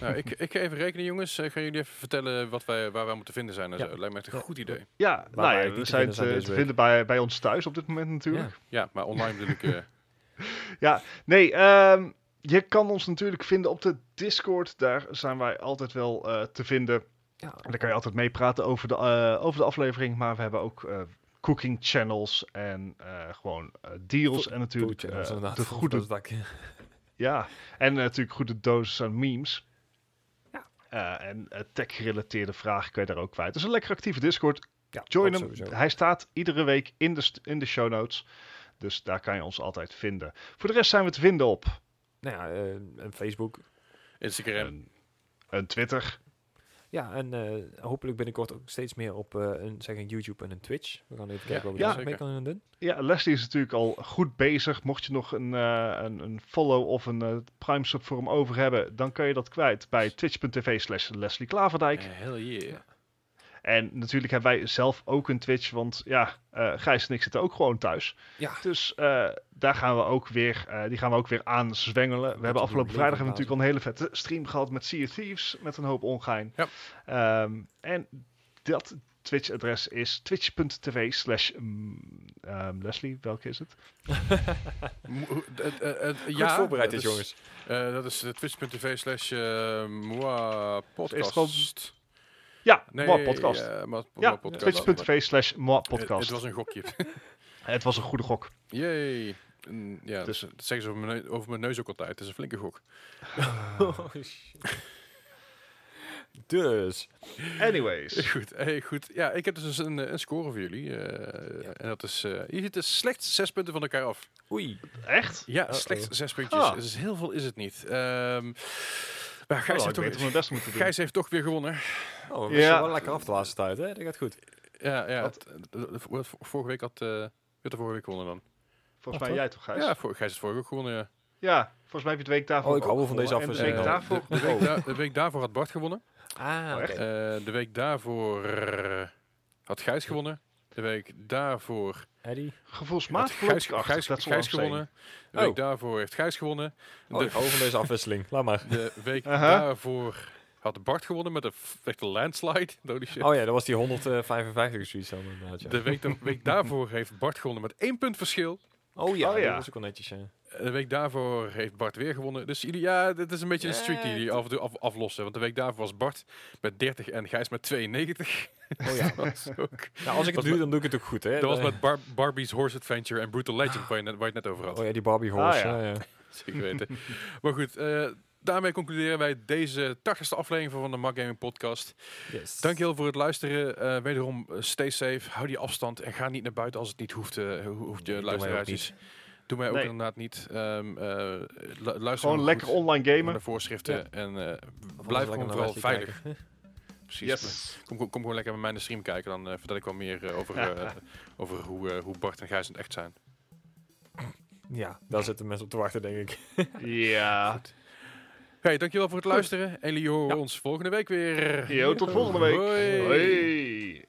Nou, ik, ik ga even rekenen, jongens. Eh, gaan jullie even vertellen wat wij, waar wij moeten vinden zijn en Ja. zo. Lijkt me echt een Ja. goed idee. Ja, wij nou ja, we te zijn vinden zijn te, vinden bij, bij ons thuis op dit moment natuurlijk. Ja, maar online bedoel ik... eh, [LAUGHS] Nee, ehm, je kan ons natuurlijk vinden op de Discord. Daar zijn wij altijd wel eh, te vinden. Ja, En daar kan je altijd meepraten over de, eh, over de aflevering. Maar we hebben ook eh, cooking channels en eh, gewoon deals. En natuurlijk Food channels, eh, inderdaad. de goede, [LAUGHS] ja, en natuurlijk goede doses aan memes. Ja. Eh, en tech-gerelateerde vragen kun je daar ook kwijt. Dus een lekker actieve Discord. ja, Join hem. sowieso. Hij staat iedere week in de, in de show notes. Dus daar kan je ons altijd vinden. Voor de rest zijn we te vinden op Nou ja, eh, en Facebook. Instagram. een, een Twitter. Ja, en eh, hopelijk binnenkort ook steeds meer op eh, een, zeg een YouTube en een Twitch. We gaan even Ja, kijken wat we ja, daar mee kunnen doen. Ja, Leslie is natuurlijk al goed bezig. Mocht je nog een, eh, een, een follow of een eh, Prime sub voor hem over hebben, dan kan je dat kwijt bij twitch.tv slash Leslie Klaverdijk. Hell yeah. En natuurlijk hebben wij zelf ook een Twitch, want ja, eh Gijs en ik zitten ook gewoon thuis. Ja, Dus eh, daar gaan we ook weer, eh, die gaan we ook weer aanzwengelen. We hebben afgelopen vrijdag hebben natuurlijk al een hele vette stream gehad met Sea of Thieves, met een hoop ongein. Ja. Ehm, en dat Twitch-adres is twitch.tv slash mm, ehm, Leslie, welke is het? [LAUGHS] Ja, voorbereid dit, is- jongens. eh, dat is twitch.tv slash moi podcast. Ja, Nee, Moi podcast. eh, ja, podcast. twitch.tv slash Moi Eh, podcast. Het was een gokje. [LAUGHS] Het was een goede gok. Yay. Mm, Ja, Dus- dat zeggen ze over mijn, neu- over mijn neus ook altijd. Het is een flinke gok. [LAUGHS] Oh, shit. dus, Anyways. [LAUGHS] Goed, hey, goed. Ja, ik heb dus een, een score voor jullie. eh, Ja. En dat is, eh je ziet dus slechts zes punten van elkaar af. oei. Echt? Ja, Uh-oh. slechts zes puntjes. Ah. Dus heel veel is het niet. Ehm maar Gijs, Oh, heeft toch, om mijn best moeten doen. Gijs heeft toch weer gewonnen. Oh, we Ja. wel lekker af de laatste tijd, hè? Dat gaat goed. Ja, ja. Het- de- de- de- vorige week had... eh werd er vorige week gewonnen dan? Volgens mij jij toch, Gijs? Ja, voor, Gijs heeft vorige week ook gewonnen, ja. Ja, volgens mij heb je het week daarvoor Oh, ik hou van deze de afwisseling Eh, de, de, week da- de week daarvoor had Bart gewonnen. Ah, Oh? Eh, de week daarvoor... eh, had Gijs gewonnen. De week daarvoor Eddie? Gevoelsmatig Gijs. Gijs, is Gijs wel gewonnen. De Oh. week daarvoor heeft Gijs gewonnen. Oh, De, ik hou van deze afwisseling. Laat maar. de week daarvoor had Bart gewonnen met een echte landslide. [LAUGHS] Holy shit. Oh ja, dat was die 155 of zoiets dan inderdaad. Ja. De week, de [LAUGHS] week daarvoor heeft Bart gewonnen met één punt verschil. Oh ja, Oh ja. dat was ook wel netjes. Ja. De week daarvoor heeft Bart weer gewonnen. Dus jullie, ja, dit is een beetje een streak die jullie af en toe af, aflossen. Want de week daarvoor was Bart met 30 en Gijs met 92. Oh ja. [LAUGHS] Ook. Nou, als ik het doe, dan doe ik het ook goed, hè. Dat was Eh, met Bar- Barbie's Horse Adventure en Brutal Legend, waar je, net, waar je het net over had. Oh ja, die Barbie horse. Ah, ja. ja. ja. Zeker weten. maar goed, eh, daarmee concluderen wij deze 80ste aflevering van de Mag Gaming Podcast. Yes. Dankjewel voor het luisteren. Eh, wederom, eh, stay safe, hou die afstand en ga niet naar buiten als het niet hoeft, ho- hoeft je Nee, luisteraars. Doe mij ook Nee. inderdaad niet. Lu- luister Gewoon goed lekker online gamen. de voorschriften en eh, Of blijf gewoon vooral veilig. [LAUGHS] Precies. Yes. Kom, kom, kom gewoon lekker met mij in de stream kijken, dan vertel ik wel meer over, [LAUGHS] over hoe, hoe Bart en Gijs in het echt zijn. Ja, daar zitten mensen op te wachten, denk ik. Ja. [LAUGHS] Hey, dankjewel voor het luisteren. En jullie horen Ja. ons volgende week weer. Yo, tot volgende week. Hoi. Hoi.